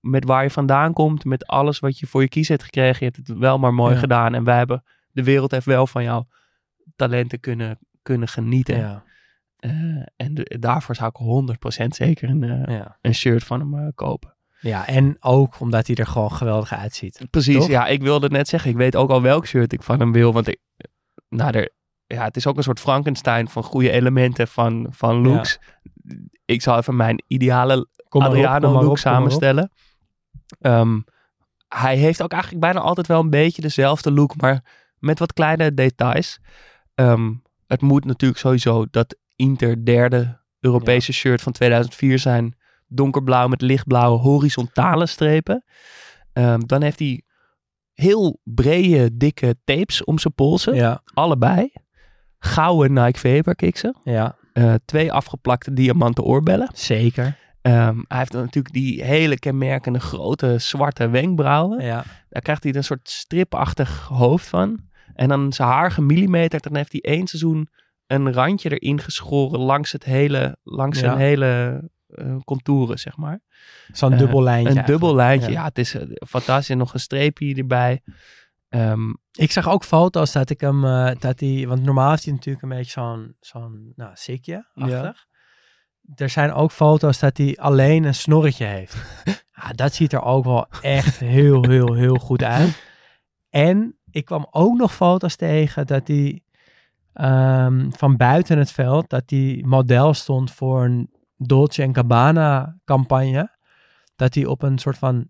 [SPEAKER 2] met waar je vandaan komt, met alles wat je voor je kies hebt gekregen, je hebt het wel maar mooi
[SPEAKER 3] Ja.
[SPEAKER 2] gedaan. En wij hebben, de wereld heeft wel van jouw talenten kunnen, kunnen genieten.
[SPEAKER 3] Ja.
[SPEAKER 2] Eh, en de- daarvoor zou ik 100% zeker een, eh,
[SPEAKER 3] Ja.
[SPEAKER 2] een shirt van hem kopen.
[SPEAKER 3] ja, en ook omdat hij er gewoon geweldig uitziet.
[SPEAKER 2] Precies,
[SPEAKER 3] Toch?
[SPEAKER 2] ja, ik wilde net zeggen. Ik weet ook al welk shirt ik van hem wil. Want ik, nou, er, ja, het is ook een soort Frankenstein van goede elementen van, van looks. Ik zal even mijn ideale
[SPEAKER 3] Kom op,
[SPEAKER 2] Adriano look
[SPEAKER 3] op,
[SPEAKER 2] samenstellen. Ehm, hij heeft ook eigenlijk bijna altijd wel een beetje dezelfde look, maar met wat kleine details. Ehm, het moet natuurlijk sowieso dat Inter derde Europese shirt van 2004 zijn. Donkerblauw met lichtblauwe horizontale strepen. Ehm, dan heeft hij heel brede, dikke tapes om zijn polsen.
[SPEAKER 3] Ja,
[SPEAKER 2] Allebei. Gouden Nike Vapor kiksen.
[SPEAKER 3] ja,
[SPEAKER 2] Eh, twee afgeplakte diamanten oorbellen.
[SPEAKER 3] zeker.
[SPEAKER 2] Ehm, hij heeft dan natuurlijk die hele kenmerkende grote zwarte wenkbrauwen.
[SPEAKER 3] Ja,
[SPEAKER 2] Daar krijgt hij een soort stripachtig hoofd van. En dan zijn haar gemillimeterd. Dan heeft hij één seizoen een randje erin geschoren langs het hele, langs
[SPEAKER 3] Ja.
[SPEAKER 2] zijn hele eh, contouren, zeg maar.
[SPEAKER 3] zo'n
[SPEAKER 2] Eh,
[SPEAKER 3] dubbel lijntje.
[SPEAKER 2] Een dubbel lijntje.
[SPEAKER 3] Ja.
[SPEAKER 2] Ja, het is fantastisch. Nog een streepje erbij. Ehm,
[SPEAKER 3] Ik zag ook foto's dat ik hem, eh, dat hij, want normaal heeft hij natuurlijk een beetje zo'n, zo'n, nou, sikje achtig. Er zijn ook foto's dat hij alleen een snorretje heeft. ja, *laughs* dat ziet er ook wel echt heel, heel, heel goed uit. En ik kwam ook nog foto's tegen dat hij ehm, van buiten het veld, dat hij model stond voor een Dolce Gabbana campagne. Dat hij op een soort van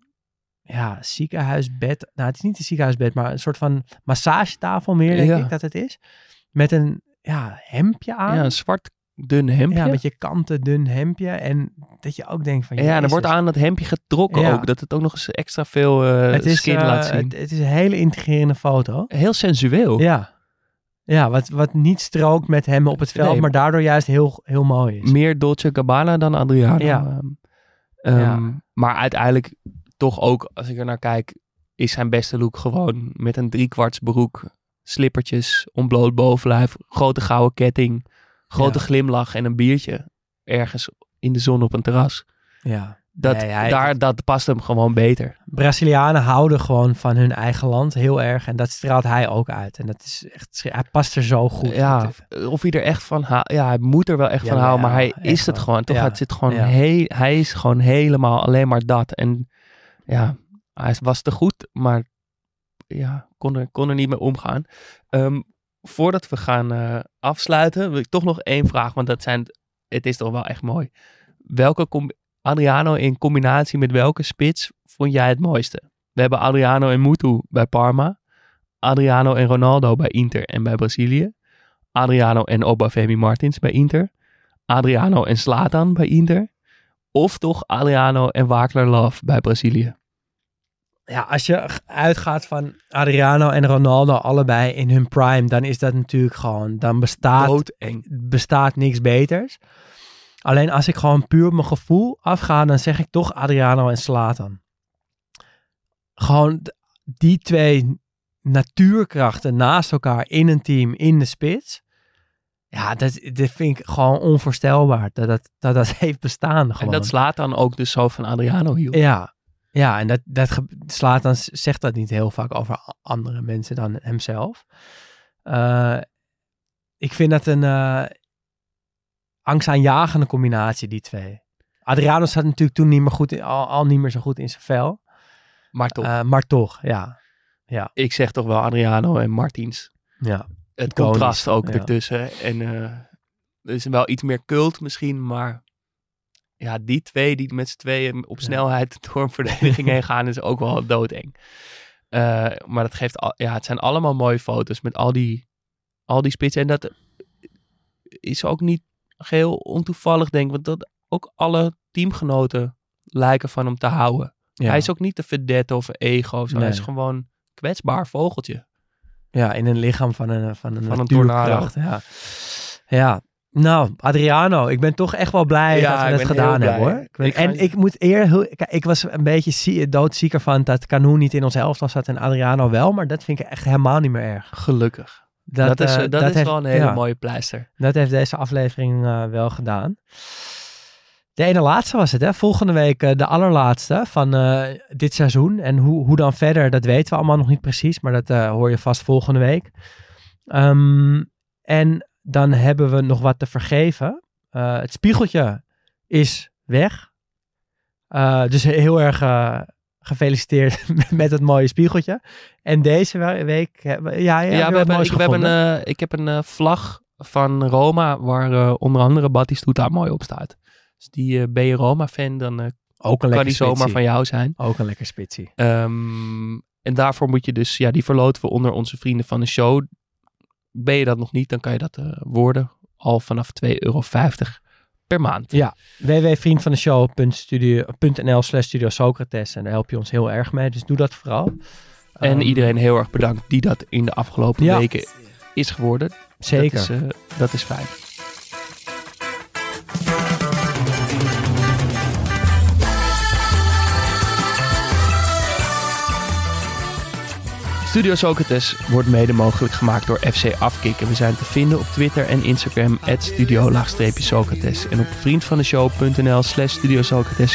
[SPEAKER 3] ja, ziekenhuisbed. Nou, het is niet een ziekenhuisbed, maar een soort van massagetafel meer, denk
[SPEAKER 2] Ja.
[SPEAKER 3] ik dat het is. Met een ja, hemdje aan.
[SPEAKER 2] ja, een zwart dun hemdje.
[SPEAKER 3] Ja, een beetje kanten, dun hemdje. En dat je ook denkt van...
[SPEAKER 2] Ja, er wordt aan dat hemdje getrokken
[SPEAKER 3] Ja.
[SPEAKER 2] ook. Dat het ook nog eens extra veel eh
[SPEAKER 3] het is,
[SPEAKER 2] skin
[SPEAKER 3] eh,
[SPEAKER 2] laat zien.
[SPEAKER 3] Het, het is een hele integrerende foto.
[SPEAKER 2] Heel sensueel.
[SPEAKER 3] Ja. Ja, wat, wat niet strookt met hem op het veld,
[SPEAKER 2] Nee.
[SPEAKER 3] maar daardoor juist heel, heel mooi is.
[SPEAKER 2] Meer Dolce Gabbana dan Adriano.
[SPEAKER 3] Ja.
[SPEAKER 2] Ehm, ehm,
[SPEAKER 3] Ja.
[SPEAKER 2] Maar uiteindelijk toch ook, als ik er naar kijk, is zijn beste look gewoon met een driekwarts broek, slippertjes, ontbloot bovenlijf, grote gouden ketting, grote
[SPEAKER 3] Ja.
[SPEAKER 2] glimlach en een biertje ergens in de zon op een terras.
[SPEAKER 3] Ja.
[SPEAKER 2] Dat,
[SPEAKER 3] Nee, hij-
[SPEAKER 2] daar, dat past hem gewoon beter.
[SPEAKER 3] Brazilianen houden gewoon van hun eigen land heel erg. En dat straalt hij ook uit. En dat is echt, hij past er zo goed.
[SPEAKER 2] Ja, of hij er echt van houdt. Ja, hij moet er wel echt
[SPEAKER 3] Ja,
[SPEAKER 2] van houden, maar hij is het
[SPEAKER 3] wel.
[SPEAKER 2] gewoon. Toch,
[SPEAKER 3] Ja.
[SPEAKER 2] het zit gewoon heel, hij is gewoon helemaal alleen maar dat. En ja, hij was te goed, maar ja, kon er, kon er niet mee omgaan. Ehm, voordat we gaan eh, afsluiten, wil ik toch nog één vraag, want dat zijn, het is toch wel echt mooi. Welke Adriano in combinatie met welke spits vond jij het mooiste? We hebben Adriano en Mutu bij Parma. Adriano en Ronaldo bij Inter en bij Brazilië. Adriano en Obafemi Martins bij Inter. Adriano en Slatan bij Inter. Of toch Adriano en Wakler Love bij Brazilië.
[SPEAKER 3] Ja, als je uitgaat van Adriano en Ronaldo allebei in hun prime, dan is dat natuurlijk gewoon, dan bestaat,
[SPEAKER 2] Doodeng.
[SPEAKER 3] bestaat niks beters. Alleen als ik gewoon puur op mijn gevoel afga, dan zeg ik toch Adriano en Slatan. Gewoon die twee natuurkrachten naast elkaar in een team, in de spits. Ja, dat, dat vind ik gewoon onvoorstelbaar dat dat, dat, dat *laughs* heeft bestaan. Gewoon.
[SPEAKER 2] En dat slaat dan ook dus zo van Adriano hield.
[SPEAKER 3] Ja, ja en dat, dat slaat dan zegt dat niet heel vaak over andere mensen dan hemzelf. Eh, ik vind dat een eh angstaanjagende combinatie, die twee. Adriano zat natuurlijk toen niet meer goed in, al, al niet meer zo goed in zijn vel.
[SPEAKER 2] Maar toch,
[SPEAKER 3] Eh, maar toch, ja.
[SPEAKER 2] ik zeg toch wel Adriano en Martins.
[SPEAKER 3] ja.
[SPEAKER 2] Het
[SPEAKER 3] Iconisch,
[SPEAKER 2] contrast ook ertussen. En eh, er is wel iets meer cult misschien, maar ja, die twee die met z'n tweeën op snelheid *laughs* door een verdediging heen gaan, is ook wel doodeng. Eh, maar dat geeft, al, ja, het zijn allemaal mooie foto's met al die, al die spitsen. En dat is ook niet geheel ontoevallig, denk ik, want dat ook alle teamgenoten lijken van hem te houden.
[SPEAKER 3] Ja.
[SPEAKER 2] Hij is ook niet de vedette of een ego of zo. Hij is gewoon kwetsbaar vogeltje.
[SPEAKER 3] Ja, in een lichaam van een, van een,
[SPEAKER 2] Van een
[SPEAKER 3] Ja. ja. Nou, Adriano, ik ben toch echt wel blij
[SPEAKER 2] Ja,
[SPEAKER 3] dat we
[SPEAKER 2] ben
[SPEAKER 3] gedaan hebben hoor. Ik ben-
[SPEAKER 2] Ik ga-
[SPEAKER 3] en ik moet eer, ik was een beetje zie- doodzieker van dat Canoe niet in ons elftal zat en Adriano wel, maar dat vind ik echt helemaal niet meer erg.
[SPEAKER 2] Gelukkig. Dat, is,
[SPEAKER 3] eh,
[SPEAKER 2] dat is
[SPEAKER 3] heeft-
[SPEAKER 2] wel een hele
[SPEAKER 3] ja,
[SPEAKER 2] mooie pleister.
[SPEAKER 3] Dat heeft deze aflevering eh, wel gedaan. De ene laatste was het, hè? Volgende week eh, de allerlaatste van eh, dit seizoen. En hoe, hoe dan verder, dat weten we allemaal nog niet precies. Maar dat eh, hoor je vast volgende week. Ehm, en dan hebben we nog wat te vergeven. Het spiegeltje is weg. Dus heel erg gefeliciteerd *laughs* met het mooie spiegeltje. En deze we- week, ja, ja,
[SPEAKER 2] we hebben, ik, we hebben een, ik heb een vlag van Roma waar onder andere Battistuta mooi op staat. Dus die eh ben je Roma-fan, dan eh,
[SPEAKER 3] Ook een
[SPEAKER 2] kan die zomaar
[SPEAKER 3] spitsie.
[SPEAKER 2] van jou zijn.
[SPEAKER 3] Ook een lekker spitsie.
[SPEAKER 2] Ehm, en daarvoor moet je dus, ja, die verloten we onder onze vrienden van de show. Ben je dat nog niet, dan kan je dat eh, worden. Al vanaf 2,50 euro per maand.
[SPEAKER 3] Ja, www.vriendvandeshow.nl slash Studio Socrates. En daar help je ons heel erg mee. Dus doe dat vooral.
[SPEAKER 2] En
[SPEAKER 3] Ehm,
[SPEAKER 2] iedereen heel erg bedankt die dat in de afgelopen
[SPEAKER 3] Ja.
[SPEAKER 2] weken is geworden.
[SPEAKER 3] Zeker.
[SPEAKER 2] Dat is, dat is fijn. Studio Socrates wordt mede mogelijk gemaakt door FC Afkik. En we zijn te vinden op Twitter en Instagram, studio-socrates. En op vriendvandeshow.nl slash studio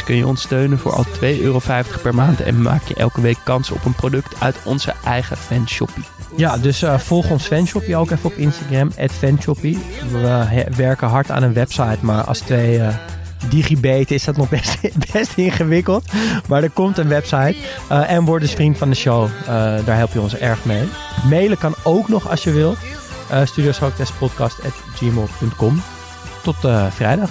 [SPEAKER 2] kun je ons steunen voor al 2,50 euro per maand. En maak je elke week kans op een product uit onze eigen fanshoppie.
[SPEAKER 3] Ja, dus eh, volg ons fanshoppie ook even op Instagram, fanshoppie. We he- werken hard aan een website, maar als twee eh digibeten is dat nog best, *laughs* best ingewikkeld. Maar er komt een website. Eh, en word dus vriend van de show. Eh, daar help je ons erg mee. Mailen kan ook nog als je wilt. Uh, Tot vrijdag.